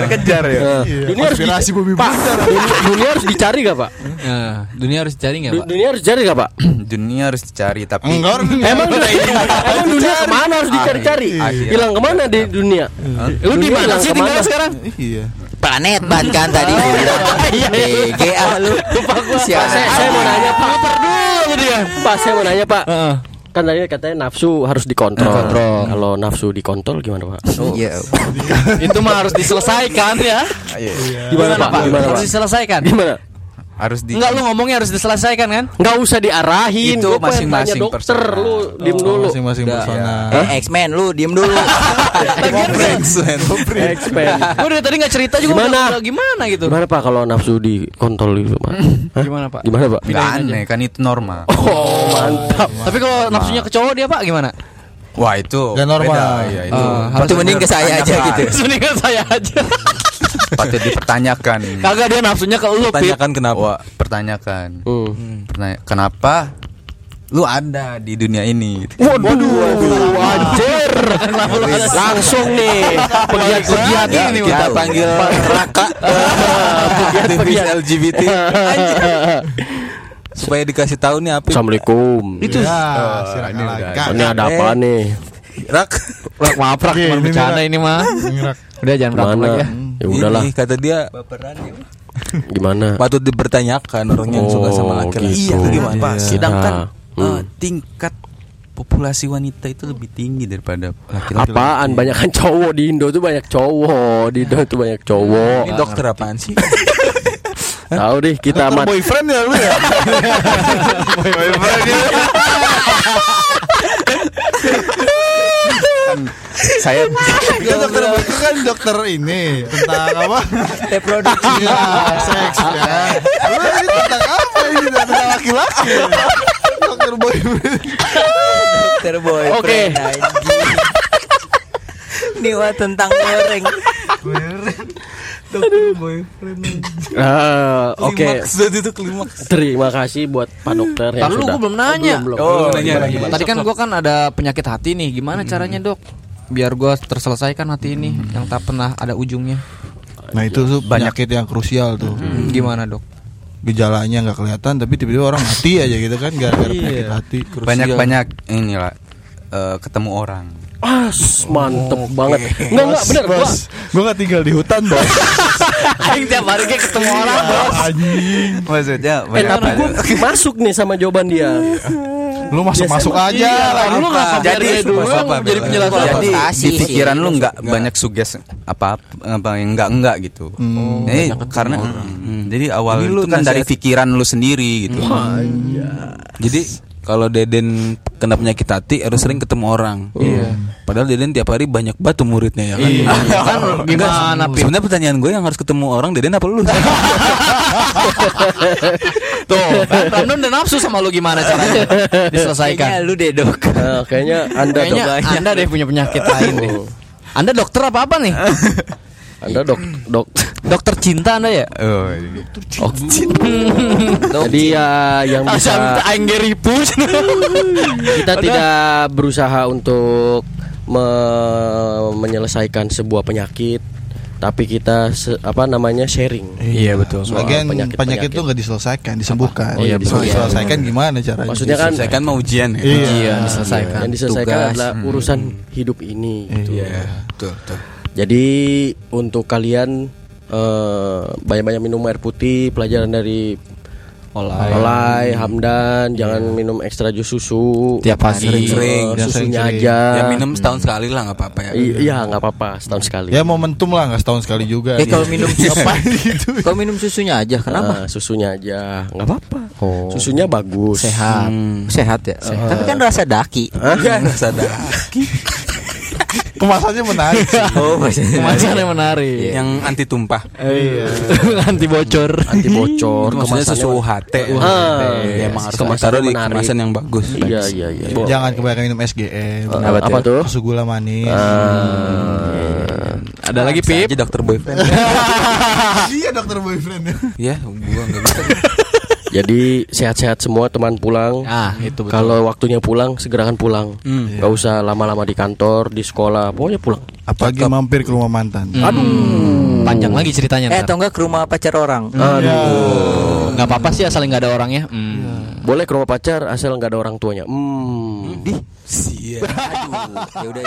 kejar ya Iya, Dunia harus konspirasi di- bumi Pak, bulat. dunia, harus dicari gak pak? Nah, dunia harus dicari nggak Du- pak? dunia harus dicari gak pak? dunia harus dicari tapi Enggak Emang dunia, emang dunia ke mana harus dicari-cari? Akhir. Hilang ke mana di dunia? Lu di Dunia mana sih ke mana? tinggal sekarang? Iya. Planet ban kan tadi gua bilang. BGA lu. Pak, saya, saya mau nanya pak. gitu ya. Pak, saya mau nanya pak. Kan tadi katanya nafsu harus dikontrol. Kontrol. Kalau nafsu dikontrol gimana pak? Iya. Itu mah harus diselesaikan ya. Gimana pak? Gimana Harus pak? diselesaikan. Gimana? Harus di Enggak lu ngomongnya harus diselesaikan kan? Nggak usah diarahin. Itu Gua masing-masing dokter lu diem Oh, dulu. Masing-masing persona. Eh, X-Men lu diem dulu. Expand. Gue dari tadi nggak cerita juga Gimana? udah- udah gimana gitu. Gimana Pak kalau nafsu dikontol itu, Pak? Gimana, Pak? Gimana, Pak? aneh kan itu normal. Oh, mantap. Tapi kalau nafsunya ke cowok dia Pak gimana? Wah itu Nggak normal. beda, iya, itu Oh, harus mending ke saya aja gitu. Mendingan saya aja. patut dipertanyakan. Kagak dia nafsunya ke lu, Pip. Tanyakan kenapa? Wah, pertanyakan. Hmm. Pertanya- kenapa lu ada di dunia ini? Waduh, waduh, anjir. Langsung nih pegiat-pegiat Ya, ini kita panggil Raka. aktivis LGBT supaya dikasih tahu nih apa Assalamualaikum. Itu ya, silakan ini lagi. udah. Ini ada apa nih? rak Rak maaf rak cuma ini bercanda Rak. ini mah. Udah jangan Gimana? lagi ya. Ya udahlah. Ini kata dia Gimana? patut dipertanyakan orang yang suka sama Oh, laki-laki gitu. Iya, gimana Iya. Sedangkan Hmm. eh, tingkat populasi wanita itu lebih tinggi daripada laki-laki. Apaan? Banyak kan cowok di Indo tuh banyak cowok. Di Indo tuh banyak cowok. ini dokter apaan sih Tahu deh kita amat. boyfriend ya lu ya? Saya Kan dokter boyfriend kan dokter ini tentang apa? Reproduksi. Ya, seks ya. Lu ini tentang apa ini? Tentang laki-laki. Dokter boyfriend. Dokter boy. Oke. Ini wah tentang goreng. Ah, Oke. Klimaks, itu klimaks Terima kasih buat Pak Dokter yang lu sudah. gue belum nanya. belum, belum. Oh, Belum, nanya, belum. nanya. Tadi kan gue kan ada penyakit hati nih. Gimana caranya dok? Biar gue terselesaikan hati ini yang tak pernah ada ujungnya. Nah itu tuh penyakit yang krusial tuh. Gimana dok? Gejalanya nggak kelihatan tapi tiba-tiba orang mati aja gitu kan gara-gara penyakit hati. Krusial. banyak-banyak inilah eh, ketemu orang. As, mantep banget. Enggak enggak bener gua. Bos, gua nggak tinggal di hutan bos. Aing tiap hari kayak ketemu orang bos. Anjing. Maksudnya Eh, tapi gua masuk nih sama jawaban dia. Lu masuk-masuk aja. Iya, lah. Lu biar Jadi, dulu apa, jadi penjelasan. Jadi di pikiran lu nggak banyak suges apa apa yang enggak enggak gitu. Jadi karena hmm, jadi awal Ini itu kan dari pikiran lu sendiri gitu. jadi kalau Deden kena penyakit hati harus sering ketemu orang. Iya. Padahal Deden tiap hari banyak batu muridnya ya kan. kan gimana Pip? Sebenarnya pertanyaan gue yang harus ketemu orang Deden apa lu? Tuh, kan Ramdan udah nafsu sama lu gimana caranya Kayaknya diselesaikan? lu deh dok. Nah, kayaknya Anda Kayaknya. Anda deh punya penyakit lain deh. Anda dokter apa apa nih? Anda dok dok. Dokter cinta Anda ya? Oh, iya. Jadi ya yang bisa aing ribu. kita tidak berusaha untuk me- menyelesaikan sebuah penyakit tapi kita se- apa namanya sharing Iya betul. Soal Bagian penyakit- penyakit, penyakit. itu nggak diselesaikan, disembuhkan. Oh iya, Bisa disembuhkan. diselesaikan gimana caranya? maksudnya kan Saya kan mau ujian ya. Iya. diselesaikan. yang diselesaikan Tugas. adalah urusan hidup ini gitu. Iya, betul, betul. Jadi untuk kalian eh, banyak-banyak minum air putih pelajaran dari Olay. Olay, Hamdan, jangan minum ekstra jus susu. Tiap hari. Eh, Sering-sering, jangan susunya sering-sering. aja. Ya minum setahun sekali lah nggak apa-apa ya. I- Iya, nggak apa-apa setahun sekali. Ya momentum lah nggak setahun sekali juga. Eh kalau minum Ngapain gitu? Kalau minum susunya aja kenapa? susunya aja, nggak apa-apa. Oh. Susunya bagus. Sehat. Sehat ya. Tapi kan rasa daki. Iya, rasa dah. Kemasannya menarik. sih. Oh, maksudnya. Kemasan yang menarik. Yang anti tumpah. Iya. Anti bocor. Anti bocor, maksudnya kemasannya- HT. Ah, ya, emang harus kemasannya taruh di menarik. kemasan yang bagus. Iya, iya, iya. Jangan kebanyakan minum SGM. Eh, apa tuh? Susu gula manis. Ada lagi Pip. dokter boyfriend. Iya dokter boyfriend. ya, gua enggak bisa. Jadi sehat-sehat semua teman pulang. Ah, itu betul. Kalau waktunya pulang segerakan pulang. Hmm. Gak usah lama-lama di kantor, di sekolah, pokoknya pulang. Apalagi mampir ke rumah mantan. Aduh. Panjang lagi ceritanya Eh ntar. atau enggak ke rumah pacar orang? Aduh. Nggak apa-apa sih asal nggak ada orangnya. Hmm. Boleh ke rumah pacar asal nggak ada orang tuanya. Hmm. Sia. Ya udah.